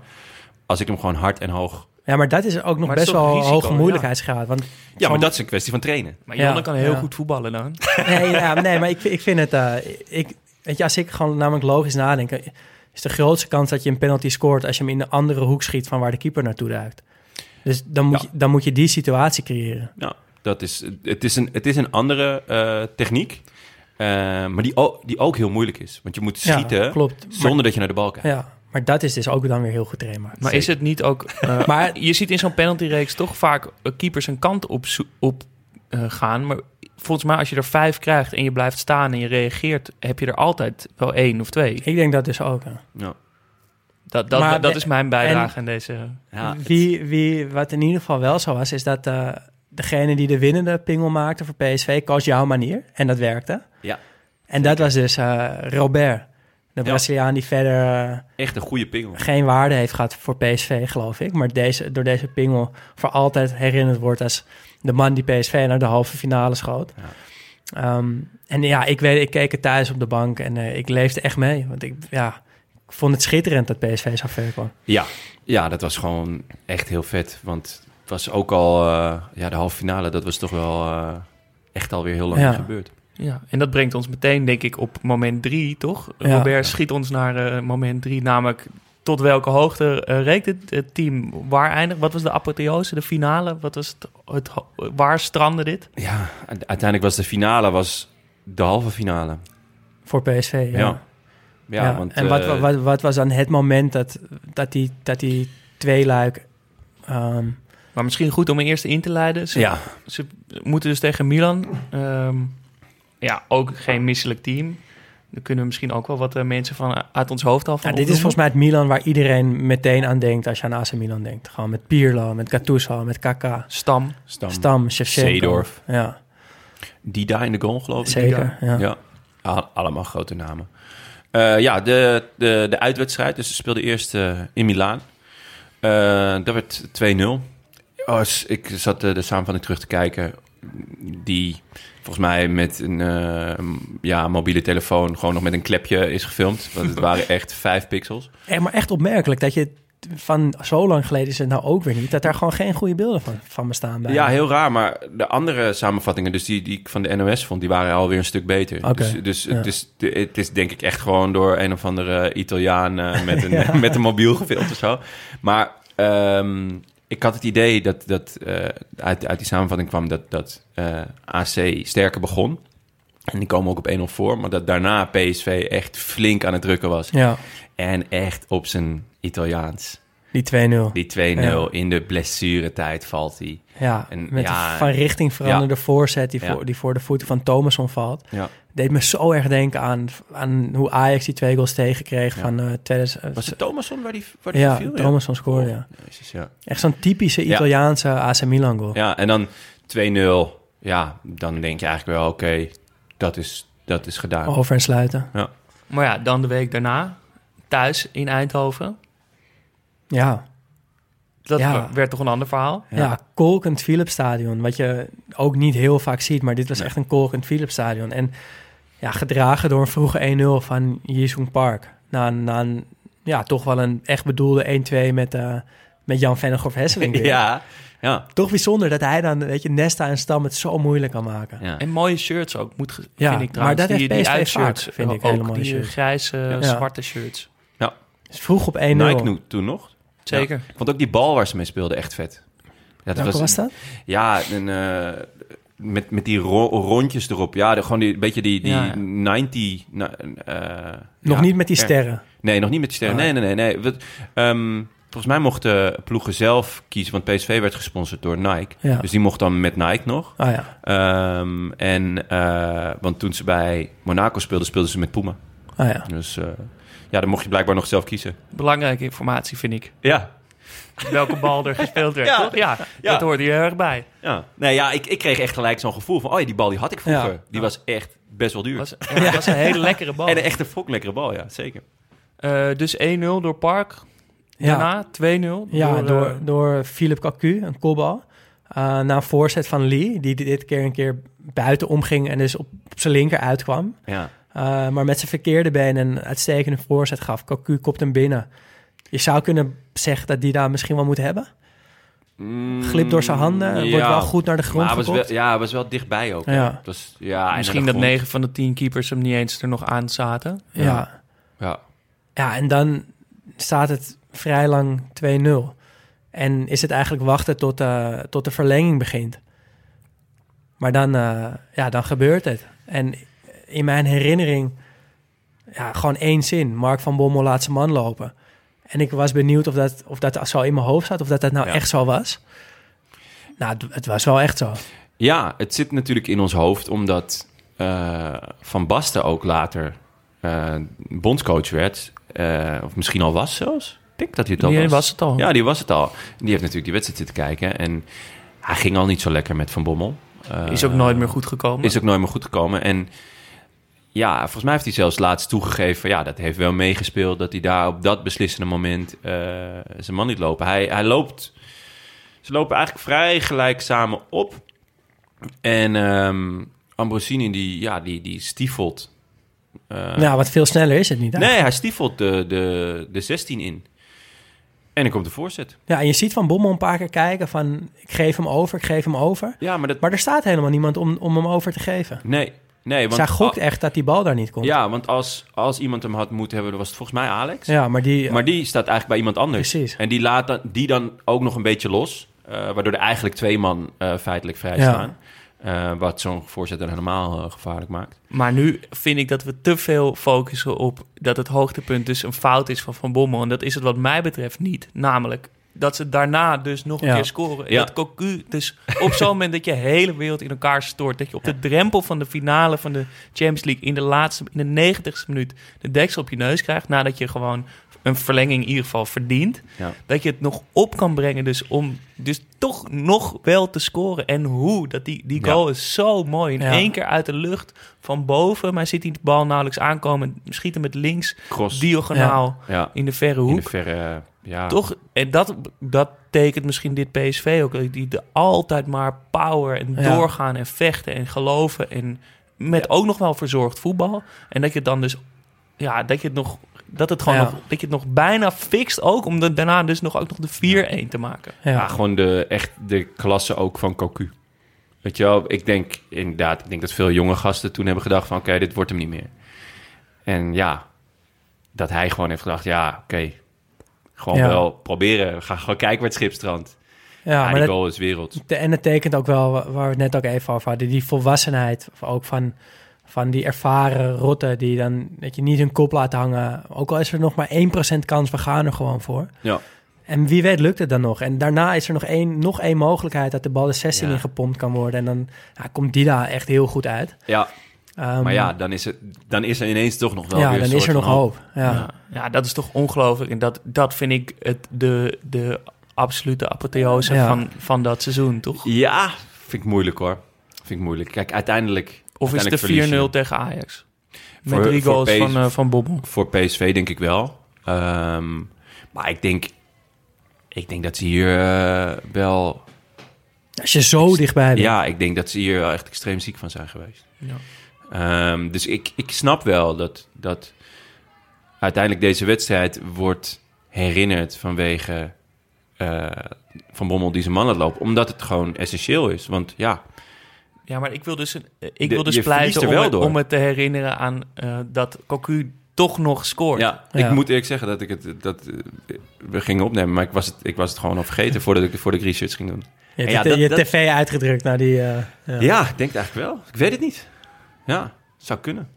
Als ik hem gewoon hard en hoog... Ja, maar dat is ook nog Maar best wel een hoge moeilijkheidsgraad. Want Ja, maar dat is een kwestie van trainen. Maar Ja, Jonne kan heel ja. goed voetballen dan. Nee, ja, nee maar ik, ik vind het... eh, ik, weet je, als ik gewoon namelijk logisch nadenk... is de grootste kans dat je een penalty scoort... als je hem in de andere hoek schiet van waar de keeper naartoe duikt. Dus dan moet, Ja. je, dan moet je die situatie creëren. Ja, dat is, het, is een, het is een andere eh, techniek. eh, maar die, o- die ook heel moeilijk is. Want je moet schieten Ja, klopt. Maar, zonder dat je naar de bal kijkt. ja, maar dat is dus ook dan weer heel goed. Maar is het niet ook... eh, Maar- je ziet in zo'n penaltyreeks toch vaak keepers een kant op, op eh, gaan. Maar volgens mij als je er vijf krijgt en je blijft staan en je reageert, heb je er altijd wel één of twee. Ik denk dat dus ook. Ja. Dat, dat, Maar dat is mijn bijdrage aan deze... Ja, wie, wie, wat in ieder geval wel zo was, is dat eh, degene die de winnende pingel maakte voor PSV koos jouw manier. En dat werkte. Ja. En dat was dus eh, Robert, de Braziliaan die verder eh, echt een goede pingel. geen waarde heeft gehad voor PSV, geloof ik. Maar deze, door deze pingel voor altijd herinnerd wordt als de man die PSV naar de halve finale schoot. Ehm, en ja, ik weet, ik keek het thuis op de bank en eh, ik leefde echt mee. Want ik, ja, ik vond het schitterend dat PSV zo ver kwam. Ja, ja, dat was gewoon echt heel vet. Want het was ook al, eh, ja, de halve finale, dat was toch wel eh, echt alweer heel lang Ja. niet gebeurd. Ja, en dat brengt ons meteen, denk ik, op moment drie, toch? Ja. Robert schiet ons naar eh, moment drie, namelijk tot welke hoogte reekt het, het team? Waar eindigt? Wat was de apotheose, de finale? Wat was het, waar strandde dit? Ja, uiteindelijk was de finale was de halve finale. Voor PSV, ja. Ja. Ja, Ja, want... en wat, eh, wat, wat was dan het moment dat, dat, die, dat die twee luik... ehm, Maar misschien goed om eerst in te leiden. Ze, ja, ze moeten dus tegen Milan. Ehm, ja, ook geen misselijk team. Daar kunnen we misschien ook wel wat eh, mensen van uit ons hoofd al van ja, dit is volgens mij het Milan waar iedereen meteen aan denkt als je aan AC Milan denkt. Gewoon met Pirlo, met Gattuso, met Kaká, Stam. Stam. Stam, Shevchenko. Seedorf. Ja, Die daar in de goal, geloof ik. zeker. Ja. Ja, Al- allemaal grote namen. Eh, ja, de, de, de uitwedstrijd. Dus ze speelden eerst eh, in Milaan. Eh, dat werd 2-0. Oh, ik zat eh, de samenvatting terug te kijken. Die volgens mij met een ja, mobiele telefoon gewoon nog met een klepje is gefilmd. Want het waren echt vijf pixels. Eh, maar echt opmerkelijk dat je van zo lang geleden is het nou ook weer niet, dat daar gewoon geen goede beelden van, van bestaan bij. Ja, heel raar. Maar de andere samenvattingen, dus die, die ik van de NOS vond, die waren alweer een stuk beter. Dus, dus ja. het, is, het is denk ik echt gewoon door een of andere Italiaan eh, met, een, met een mobiel gefilmd of zo. Maar ehm, ik had het idee dat, dat eh, uit, uit die samenvatting kwam dat, dat eh, AC sterker begon. En die komen ook op 1-0 voor. Maar dat daarna PSV echt flink aan het drukken was. Ja, En echt op zijn Italiaans. die 2-0. Die 2-0 Ja. in de blessuretijd valt hij. Ja, En met ja, van richting veranderde voorzet die, Ja. voor, die voor de voeten van Thomasson valt. Ja. Deed me zo erg denken aan, aan hoe Ajax die twee goals tegenkreeg Ja. van eh 2000. Was het Thomasson waar die, waar die ja, viel? Thomasson scoorde, ja. Jezus, ja. Echt zo'n typische Ja. Italiaanse AC Milan goal. Ja, en dan 2-0. Ja, dan denk je eigenlijk wel, oké, dat, is, dat is gedaan. Over en sluiten. Maar ja, dan de week daarna, thuis in Eindhoven. Ja, Dat Ja. werd toch een ander verhaal? ja. kolkend Philipsstadion. Wat je ook niet heel vaak ziet, maar dit was Nee. echt een kolkend Philipsstadion. En ja, gedragen door een vroege 1-0 van Jisung Park. Na, na een, ja, toch wel een echt bedoelde 1-2 met, eh, met Jan Vennegoff Hesseling. weer. Ja, ja, Toch bijzonder dat hij dan, weet je, Nesta en Stam het zo moeilijk kan maken. ja. En mooie shirts ook, moet, ge- Ja, vind ik trouwens. maar dat die, heeft die uitshirts, vaak, vind ik, hele mooie die shirts. grijze, Ja. zwarte shirts. Dus vroeg op 1-0. Nike toen nog. Zeker. Ik vond ook die bal waar ze mee speelden echt vet. Ja, Welke was, dat? Ja, een, eh, met, met die ro- rondjes erop. Ja, de, gewoon die, een beetje die, die Ja, ja. 90... na- eh, Nog ja, niet met die er- sterren. Nee, nog niet met die sterren. Ah. Nee, nee, nee. nee. Wat, ehm, volgens mij mochten ploegen zelf kiezen, want PSV werd gesponsord door Nike. Ja. Dus die mocht dan met Nike nog. Ah ja. Ehm, en, eh, want toen ze bij Monaco speelden, speelden ze met Puma. Ah ja. Dus eh, ja, dan mocht je blijkbaar nog zelf kiezen. Belangrijke informatie, vind ik. Ja, Welke bal er gespeeld werd, Ja. toch? Ja, Ja. dat hoort hier heel erg bij. ja. Nee, ja, ik, ik kreeg echt gelijk zo'n gevoel van, oh ja, die bal die had ik vroeger. Ja. Die was echt best wel duur. was, ja, was een hele lekkere bal. En een echte foklekkere bal, ja, zeker. Eh, dus 1-0 door Park. Ja. Daarna 2-0 Ja, door, door, eh, door Philip Cocu, een kopbal. Uh, na een voorzet van Lee, die dit keer een keer buiten omging en dus op, op zijn linker uitkwam. Ja. Uh, maar met zijn verkeerde been een uitstekende voorzet gaf. Cocu kopt hem binnen. Je zou kunnen zeggen dat die daar misschien wel moet hebben. Glip door zijn handen, wordt wel goed naar de grond Mm, maar was wel, Ja, was wel dichtbij ook. Ja. Was, ja, en Misschien dat de grond. 9 van de 10 keepers hem niet eens er nog aan zaten. Ja. ja. Ja. Ja, en dan staat het vrij lang 2-0. En is het eigenlijk wachten tot, eh, tot de verlenging begint. Maar dan, eh, ja, dan gebeurt het. En in mijn herinnering, ja, gewoon één zin. Mark van Bommel laat zijn man lopen. En ik was benieuwd of dat, of dat zo in mijn hoofd zat, of dat dat nou Ja. echt zo was. Nou, het, het was wel echt zo. Ja, het zit natuurlijk in ons hoofd omdat eh, Van Basten ook later eh, bondscoach werd. Eh, of misschien al was zelfs. Ik denk dat hij het al Die was. was het al. Ja, die was het al. Die heeft natuurlijk die wedstrijd zitten kijken. En hij ging al niet zo lekker met Van Bommel. Eh, Is ook nooit meer goed gekomen. Is ook nooit meer goed gekomen. En ja, volgens mij heeft hij zelfs laatst toegegeven... ja, dat heeft wel meegespeeld... dat hij daar op dat beslissende moment eh, zijn man niet lopen. Hij, hij loopt... Ze lopen eigenlijk vrij gelijk samen op. En ehm Ambrosini, die, ja, die, die stiefelt... eh, Ja, wat veel sneller is het niet. nee, eigenlijk. hij stiefelt de, de, de 16 in. En dan komt de voorzet. Ja, en je ziet Van Bommel een paar keer kijken van... ik geef hem over, ik geef hem over. Ja, maar dat... Maar er staat helemaal niemand om, om hem over te geven. Nee, nee. Want Zij gokt al- echt dat die bal daar niet komt. Ja, want als, als iemand hem had moeten hebben... dan was het volgens mij Alex. Ja, maar die... Maar die staat eigenlijk bij iemand anders. Precies. En die laat dan, die dan ook nog een beetje los. eh, waardoor er eigenlijk twee man eh, feitelijk vrij Ja. staan. Eh, wat zo'n voorzet dan helemaal gevaarlijk maakt. Maar nu vind ik dat we te veel focussen op dat het hoogtepunt dus een fout is van Van Bommel. En dat is het wat mij betreft niet. Namelijk dat ze daarna dus nog een Ja. keer scoren. En Ja. Dat Cocu dus op zo'n moment dat je hele wereld in elkaar stort. Dat je op de drempel van de finale van de Champions League in de laatste, in de negentigste minuut de deksel op je neus krijgt. Nadat je gewoon een verlenging in ieder geval verdient. Ja. Dat je het nog op kan brengen dus om dus toch nog wel te scoren. En hoe? Dat die, die Ja. goal is zo mooi. In Ja. één keer uit de lucht van boven. Maar ziet die de bal nauwelijks aankomen. Schiet hem met links Cross. diagonaal Ja, in de verre in hoek. de verre... ja. Toch? En dat, dat tekent misschien dit PSV ook. Die de altijd maar power en Ja. doorgaan en vechten en geloven. En met ook nog wel verzorgd voetbal. En dat je het dan dus... Ja, dat je het nog... Dat, het gewoon Ja. nog, dat je het nog bijna fixt ook. Om daarna dus nog ook nog de 4-1 te maken. ja. Ja, gewoon de, echt de klasse ook van Cocu. Weet je wel, ik denk inderdaad, ik denk dat veel jonge gasten toen hebben gedacht van oké, dit wordt hem niet meer. En ja, dat hij gewoon heeft gedacht, ja, oké, gewoon Ja. wel proberen. We gaan gewoon kijken waar het schip strandt. ja, maar die dat, goal is wereld. de- en het tekent ook wel, wa- waar we het net ook even over hadden... die volwassenheid ook van, van die ervaren rotten... die dan dat je niet hun kop laat hangen. Ook al is er nog maar 1% kans, we gaan er gewoon voor. Ja. En wie weet lukt het dan nog. En daarna is er nog één, nog één mogelijkheid... dat de bal de 16 Ja. in gepompt kan worden. En dan ja, komt die daar echt heel goed uit. Ja, Ehm, maar ja, dan is, het, dan is er ineens toch nog wel ja, weer dan is er soort nog van hoop. Ja. Ja, ja, dat is toch ongelooflijk. En dat, dat vind ik het, de, de absolute apotheose Ja. van, van dat seizoen, toch? Ja, vind ik moeilijk hoor. Vind ik moeilijk. Kijk, uiteindelijk... Of is uiteindelijk de verlies je. 4-0 tegen Ajax? Met Voor- drie goals van, eh, van Bobbel. Voor PSV denk ik wel. Ehm, maar ik denk, ik denk dat ze hier eh, wel... Als je zo dichtbij bent. Ja, ik denk dat ze hier wel echt extreem ziek van zijn geweest. Ja. Ehm, dus ik, ik snap wel dat, dat uiteindelijk deze wedstrijd wordt herinnerd vanwege eh, Van Bommel die zijn man laat lopen. Omdat het gewoon essentieel is. Want ja, Ja, maar ik wil dus, eh, ik De- wil dus verliest pleiten er om wel het, door. om het te herinneren aan eh, dat Cocu toch nog scoort. ja, Ja. ik moet eerlijk zeggen dat ik het... Dat, we gingen opnemen, maar ik was het, ik was het gewoon al vergeten voordat ik, voordat ik research ging doen. Je hebt Ja, je, dat- je dat- tv uitgedrukt naar die... eh, ja. Ja, ik denk het eigenlijk wel. Ik weet het niet. Ja, zou kunnen.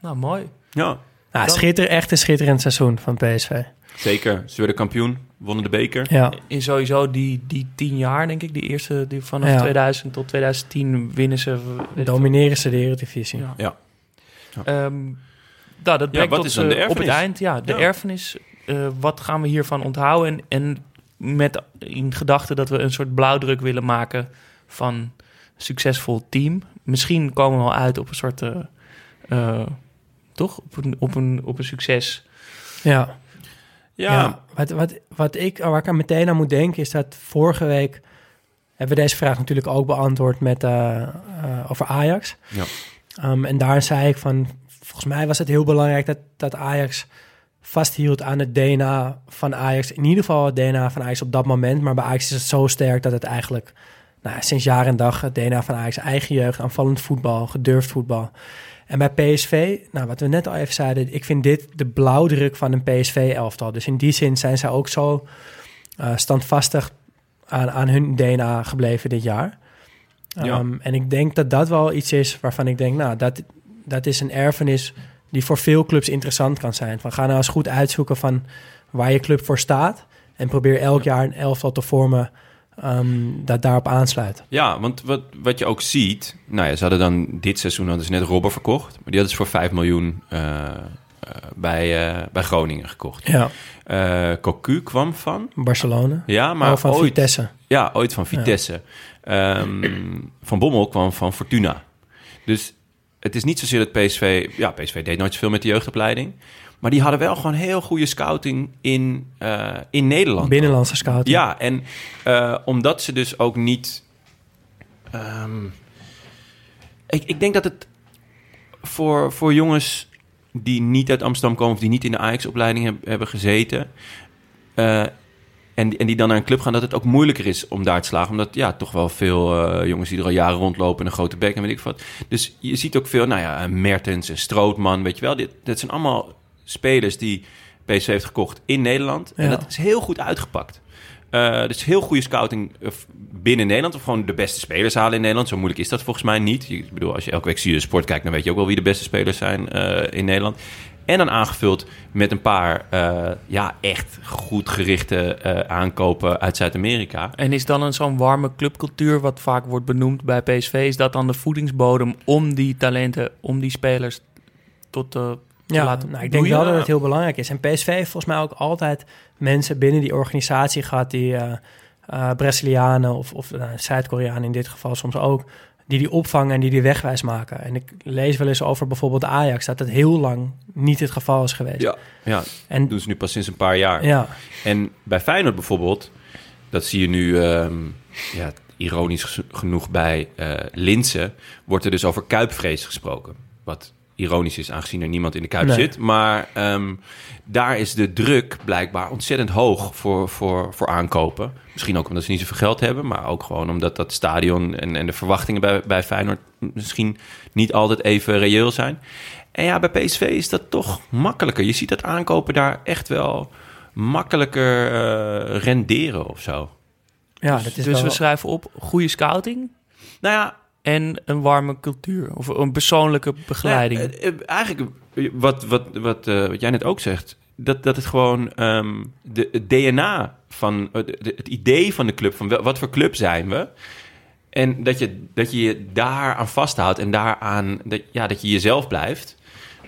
Nou, mooi. Ja, Nou, schitter, echt een schitterend seizoen van PSV. zeker. Ze werden kampioen, wonnen de beker. Ja, In sowieso die, die tien jaar, denk ik, die eerste, die vanaf Ja. 2000 tot 2010 winnen ze. domineren ze de Eredivisie. Ja. Ja. Ehm, nou, dat brengt wat ons is dan de eh, op het erfenis? eind. Ja, de Ja. erfenis. eh, wat gaan we hiervan onthouden? En, en met in gedachte dat we een soort blauwdruk willen maken van een succesvol team. Misschien komen we wel uit op een soort... eh, eh, toch? Op een, op, een, op een succes. Ja. Ja, Ja, wat, wat, wat ik, waar ik aan meteen aan moet denken is dat vorige week hebben we deze vraag natuurlijk ook beantwoord met, eh, eh, over Ajax. Ja. Ehm, en daar zei ik van, volgens mij was het heel belangrijk dat, dat Ajax vasthield aan het DNA van Ajax. In ieder geval het DNA van Ajax op dat moment. Maar bij Ajax is het zo sterk dat het eigenlijk nou, sinds jaar en dag het DNA van Ajax eigen jeugd, aanvallend voetbal, gedurfd voetbal. En bij PSV, nou, wat we net al even zeiden, ik vind dit de blauwdruk van een PSV-elftal. Dus in die zin zijn zij ook zo eh, standvastig aan, aan hun DNA gebleven dit jaar. Ja. Ehm, en ik denk dat dat wel iets is waarvan ik denk, nou, dat, dat is een erfenis die voor veel clubs interessant kan zijn. Van ga nou eens goed uitzoeken van waar je club voor staat. En probeer elk jaar een elftal te vormen ehm, dat daarop aansluit. Ja, want wat, wat je ook ziet... Nou ja, ze hadden dan dit seizoen hadden ze net Robber verkocht. Maar die hadden ze voor 5 miljoen eh, eh, bij, eh, bij Groningen gekocht. Ja, Cocu kwam van... Barcelona. Ja, maar Maar van ooit, Vitesse. Ja, ooit van Vitesse. Ehm, van Bommel kwam van Fortuna. Dus het is niet zozeer dat PSV... Ja, PSV deed nooit zoveel met de jeugdopleiding. Maar die hadden wel gewoon heel goede scouting in, eh, in Nederland. Binnenlandse scouting. Ja, en eh, omdat ze dus ook niet... ehm, ik, ik denk dat het voor, voor jongens die niet uit Amsterdam komen... of die niet in de Ajax-opleiding heb- hebben gezeten... eh, en, en die dan naar een club gaan, dat het ook moeilijker is om daar te slagen. Omdat ja, toch wel veel jongens die er al jaren rondlopen... en een grote bek en weet ik wat. Dus je ziet ook veel, nou ja, Mertens en Strootman, weet je wel. Dit, dit zijn allemaal spelers die PSV heeft gekocht in Nederland. En Ja. dat is heel goed uitgepakt. Eh dus heel goede scouting eh, binnen Nederland. Of gewoon de beste spelers halen in Nederland. Zo moeilijk is dat volgens mij niet. Ik bedoel, als je elke week zie je de sport kijkt... dan weet je ook wel wie de beste spelers zijn eh, in Nederland. En dan aangevuld met een paar ja, echt goed gerichte aankopen uit Zuid-Amerika. En is dan een zo'n warme clubcultuur, wat vaak wordt benoemd bij PSV, is dat dan de voedingsbodem om die talenten, om die spelers tot de te Ja, laten nou, ik denk wel dat het heel belangrijk is. En PSV heeft volgens mij ook altijd mensen binnen die organisatie gehad... die eh, eh, Brazilianen of, of eh, Zuid-Koreanen in dit geval soms ook... die die opvangen en die die wegwijs maken. En ik lees wel eens over bijvoorbeeld Ajax... dat het heel lang niet het geval is geweest. Ja, ja, En dat doen ze nu pas sinds een paar jaar. ja, En bij Feyenoord bijvoorbeeld, dat zie je nu, ehm, ja, ironisch genoeg bij eh Linsen, wordt er dus over kuipvrees gesproken. Wat ironisch is, aangezien er niemand in de kuip Nee. zit. Maar ehm, daar is de druk blijkbaar ontzettend hoog voor, voor, voor aankopen. Misschien ook omdat ze niet zoveel geld hebben, maar ook gewoon omdat dat stadion en, en de verwachtingen bij, bij Feyenoord misschien niet altijd even reëel zijn. En ja, bij PSV is dat toch makkelijker. Je ziet dat aankopen daar echt wel makkelijker eh, renderen of zo. ja, dat is dus wel... we schrijven op goede scouting Nou ja, en een warme cultuur of een persoonlijke begeleiding. nou ja, eh, eh, eigenlijk eh, wat, wat, wat, eh, wat jij net ook zegt, dat, dat het gewoon ehm, de, het DNA van de- het idee van de club, van wel- wat voor club zijn we. En dat je dat je, je daar aan vasthoudt en daaraan dat, ja, dat je jezelf blijft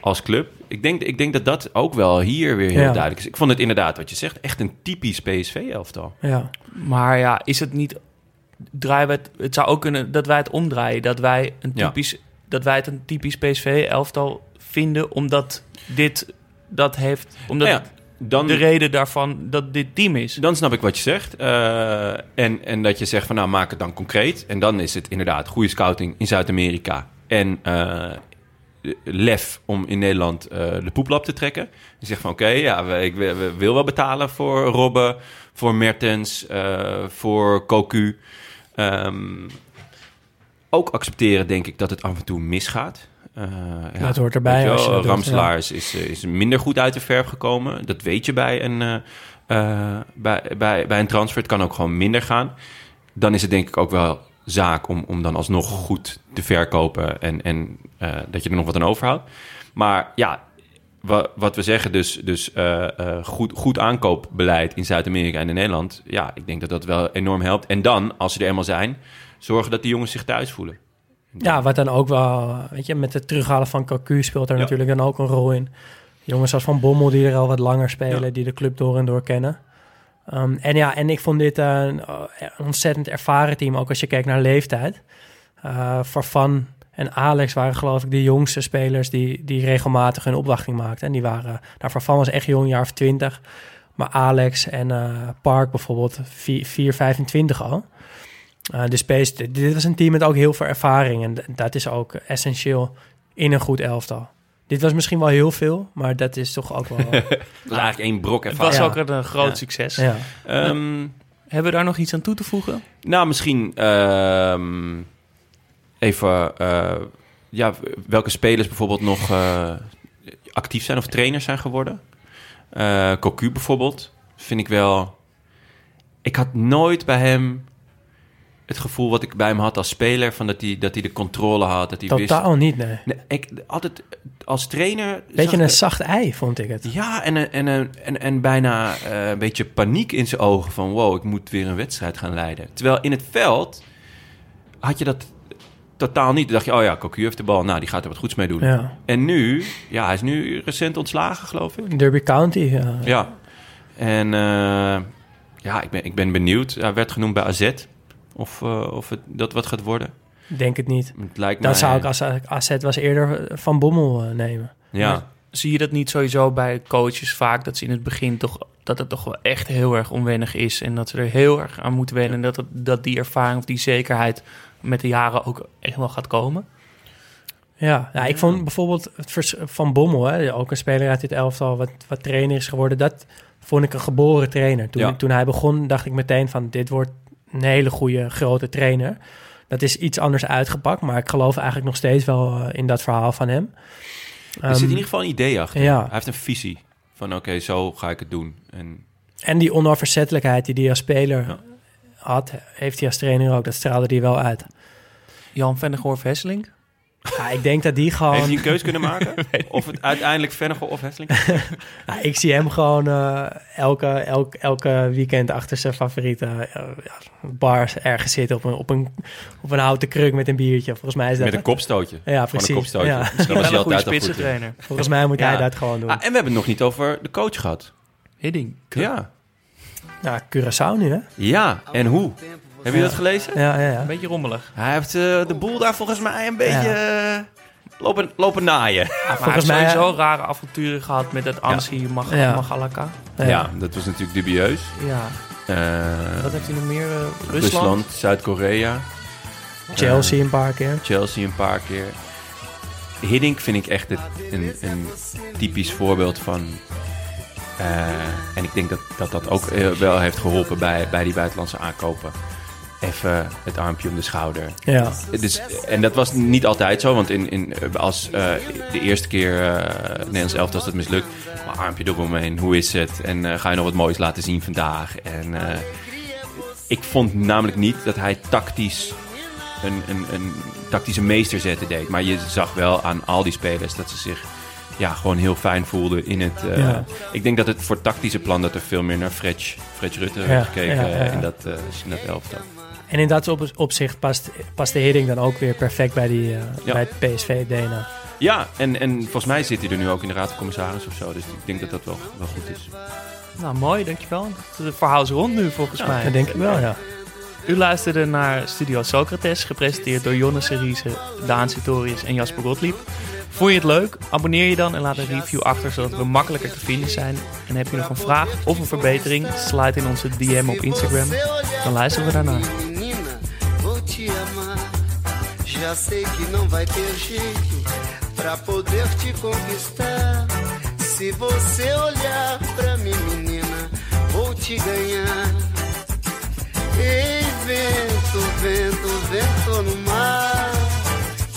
als club. Ik denk, ik denk dat dat ook wel hier weer heel Ja. duidelijk is. Ik vond het inderdaad, wat je zegt, echt een typisch PSV-elftal. ja. Maar ja, is het niet. Draaien we het, het zou ook kunnen dat wij het omdraaien. Dat wij, een Ja. typisch, dat wij het een typisch PSV-elftal vinden, omdat dit dat heeft. Omdat Nou ja, dan, de reden daarvan dat dit team is. Dan snap ik wat je zegt. Eh, en, en dat je zegt van nou maak het dan concreet. En dan is het inderdaad goede scouting in Zuid-Amerika. En eh, lef om in Nederland eh, de poeplap te trekken. Je zegt van oké, ja, we, ik wil- we wil wel betalen voor Robben, voor Mertens, voor Cocu. Ehm, ook accepteren denk ik dat het af en toe misgaat. Eh, ja, Dat hoort erbij als je doet, Ramselaar is, is, is minder goed uit de verf gekomen. Dat weet je bij een, eh, eh, bij, bij, bij een transfer. Het kan ook gewoon minder gaan. Dan is het denk ik ook wel zaak om, om dan alsnog goed te verkopen en, en eh, dat je er nog wat aan overhoudt. Maar ja, wa- wat we zeggen, dus, dus eh, eh, goed, goed aankoopbeleid in Zuid-Amerika en in Nederland. Ja, ik denk dat dat wel enorm helpt. En dan, als ze er eenmaal zijn, zorgen dat die jongens zich thuis voelen. Ja, wat dan ook wel, weet je, met het terughalen van Cocu speelt er Ja. natuurlijk dan ook een rol in. Jongens als Van Bommel die er al wat langer spelen, Ja. die de club door en door kennen. Ehm, en ja, en ik vond dit eh, een, ontzettend ervaren team, ook als je kijkt naar leeftijd. Eh Farfan en Alex waren geloof ik de jongste spelers die, die regelmatig hun opwachting maakten. En die waren, nou Farfan was echt jong, een jaar of twintig. Maar Alex en eh, Park bijvoorbeeld 4, 4, 25 al. Eh, dus PS, dit was een team met ook heel veel ervaring. En dat is ook essentieel in een goed elftal. Dit was misschien wel heel veel, maar dat is toch ook wel... Dat is eigenlijk één brok Het ervaring. was Ja. ook een, eh, groot Ja. succes. ja. Ehm, Hebben we daar nog iets aan toe te voegen? Nou, misschien ehm, even eh, ja, welke spelers bijvoorbeeld nog eh, actief zijn of trainers zijn geworden. Eh Cocu bijvoorbeeld, vind ik wel. Ik had nooit bij hem het gevoel wat ik bij hem had als speler. Van dat hij, dat hij de controle had. Dat hij wist... Totaal niet, nee. Nee, ik, altijd als trainer... Beetje een zacht ei, vond ik het. Ja, en, en, en, en, en bijna een beetje paniek in zijn ogen. Van wow, ik moet weer een wedstrijd gaan leiden. Terwijl in het veld had je dat totaal niet. Dan dacht je, oh ja, Cocu heeft de bal. Nou, die gaat er wat goeds mee doen. Ja. En nu, ja, hij is nu recent ontslagen, geloof ik. Derby County, ja. Ja. En eh, ja, ik ben, ik ben benieuwd. Hij werd genoemd bij AZ. Of, eh, of het, dat wat gaat worden. denk het niet. Het lijkt Dan mij... zou ik als AZ was eerder Van Bommel eh, nemen. Ja, Zie je dat niet sowieso bij coaches vaak? Dat ze in het begin toch... Dat het toch wel echt heel erg onwennig is. En dat ze er heel erg aan moeten wennen. En dat, het, dat die ervaring of die zekerheid met de jaren ook echt wel gaat komen. Ja, ja ik vond bijvoorbeeld het vers- Van Bommel, hè, ook een speler uit dit elftal, wat, wat trainer is geworden, dat vond ik een geboren trainer. Toen, Ja. toen hij begon, dacht ik meteen van, dit wordt een hele goede, grote trainer. Dat is iets anders uitgepakt, maar ik geloof eigenlijk nog steeds wel eh, in dat verhaal van hem. er zit in Ehm, ieder geval een idee achter. ja. Hij heeft een visie. Van oké, zo ga ik het doen. En En die onafverzettelijkheid die hij als speler Ja. Had, heeft hij als trainer ook. Dat straalde hij wel uit. Jan Vennegoor Hesselink. Ja, ik denk dat die gewoon... Heeft hij een keus kunnen maken? of het uiteindelijk Vennegoor of Hesseling? Ja, ik zie hem gewoon eh, elke, elk, elke weekend achter zijn favoriete eh, ja, bar ergens zitten op een, op, een, op een houten kruk met een biertje. Volgens mij is dat Met een kopstootje. Ja, Gewoon precies. een kopstootje. Ja. Wel een goede spitsentrainer. Volgens mij moet hij dat gewoon doen. Ah, en we hebben het nog niet over de coach gehad. Hidding. Ja. Ja, Curaçao nu, hè? Ja, en hoe? Heb je dat gelezen? Ja, ja, ja. Een beetje rommelig. Hij heeft eh, de boel daar volgens mij een beetje eh, lopen, lopen naaien. Maar hij volgens heeft mij- sowieso rare avonturen gehad met het Ansi Mag Ja. Magalaka. Ja. dat was natuurlijk dubieus. Ja. Eh, Wat heeft hij nog meer? Eh, Rusland. Rusland, Zuid-Korea, Chelsea een paar keer. Chelsea een paar keer. Hiddink vind ik echt het- een, een typisch voorbeeld van... eh, en ik denk dat dat, dat ook eh, wel heeft geholpen bij, bij die buitenlandse aankopen. Even het armpje om de schouder. Ja. Dus, en dat was niet altijd zo, want in, in, als eh, de eerste keer eh Nederlands elftal was dat mislukt. Maar armpje eromheen, hoe is het? En ga je nog wat moois laten zien vandaag? En ik vond namelijk niet dat hij tactisch een, een, een tactische meesterzette deed. Maar je zag wel aan al die spelers dat ze zich ja, gewoon heel fijn voelden in het... eh, Ja. Ik denk dat het voor tactische plan dat er veel meer naar Fretch, Fretch Rutte Ja, werd gekeken ja, ja, eh, ja. in dat, eh, in dat elftal. En in dat op, opzicht past, past de Hiddink dan ook weer perfect bij, die, Ja. bij het PSV-DNA. Ja, en, en volgens mij zit hij er nu ook in de Raad van Commissaris of zo. Dus ik denk dat dat wel, wel goed is. Nou, mooi, dankjewel. Het verhaal is rond nu, volgens mij. Dat denk ik wel, ja. U luisterde naar Studio Socrates, gepresenteerd door Jonne Seriese, Daan Sitorius en Jasper Gottlieb. Vond je het leuk? Abonneer je dan en laat een review achter, zodat we makkelijker te vinden zijn. En heb je nog een vraag of een verbetering, slide in onze DM op Instagram. Dan luisteren we daarna. Já sei que não vai ter jeito pra poder te conquistar. Se você olhar pra mim, menina, vou te ganhar. Ei, vento, vento, vento no mar.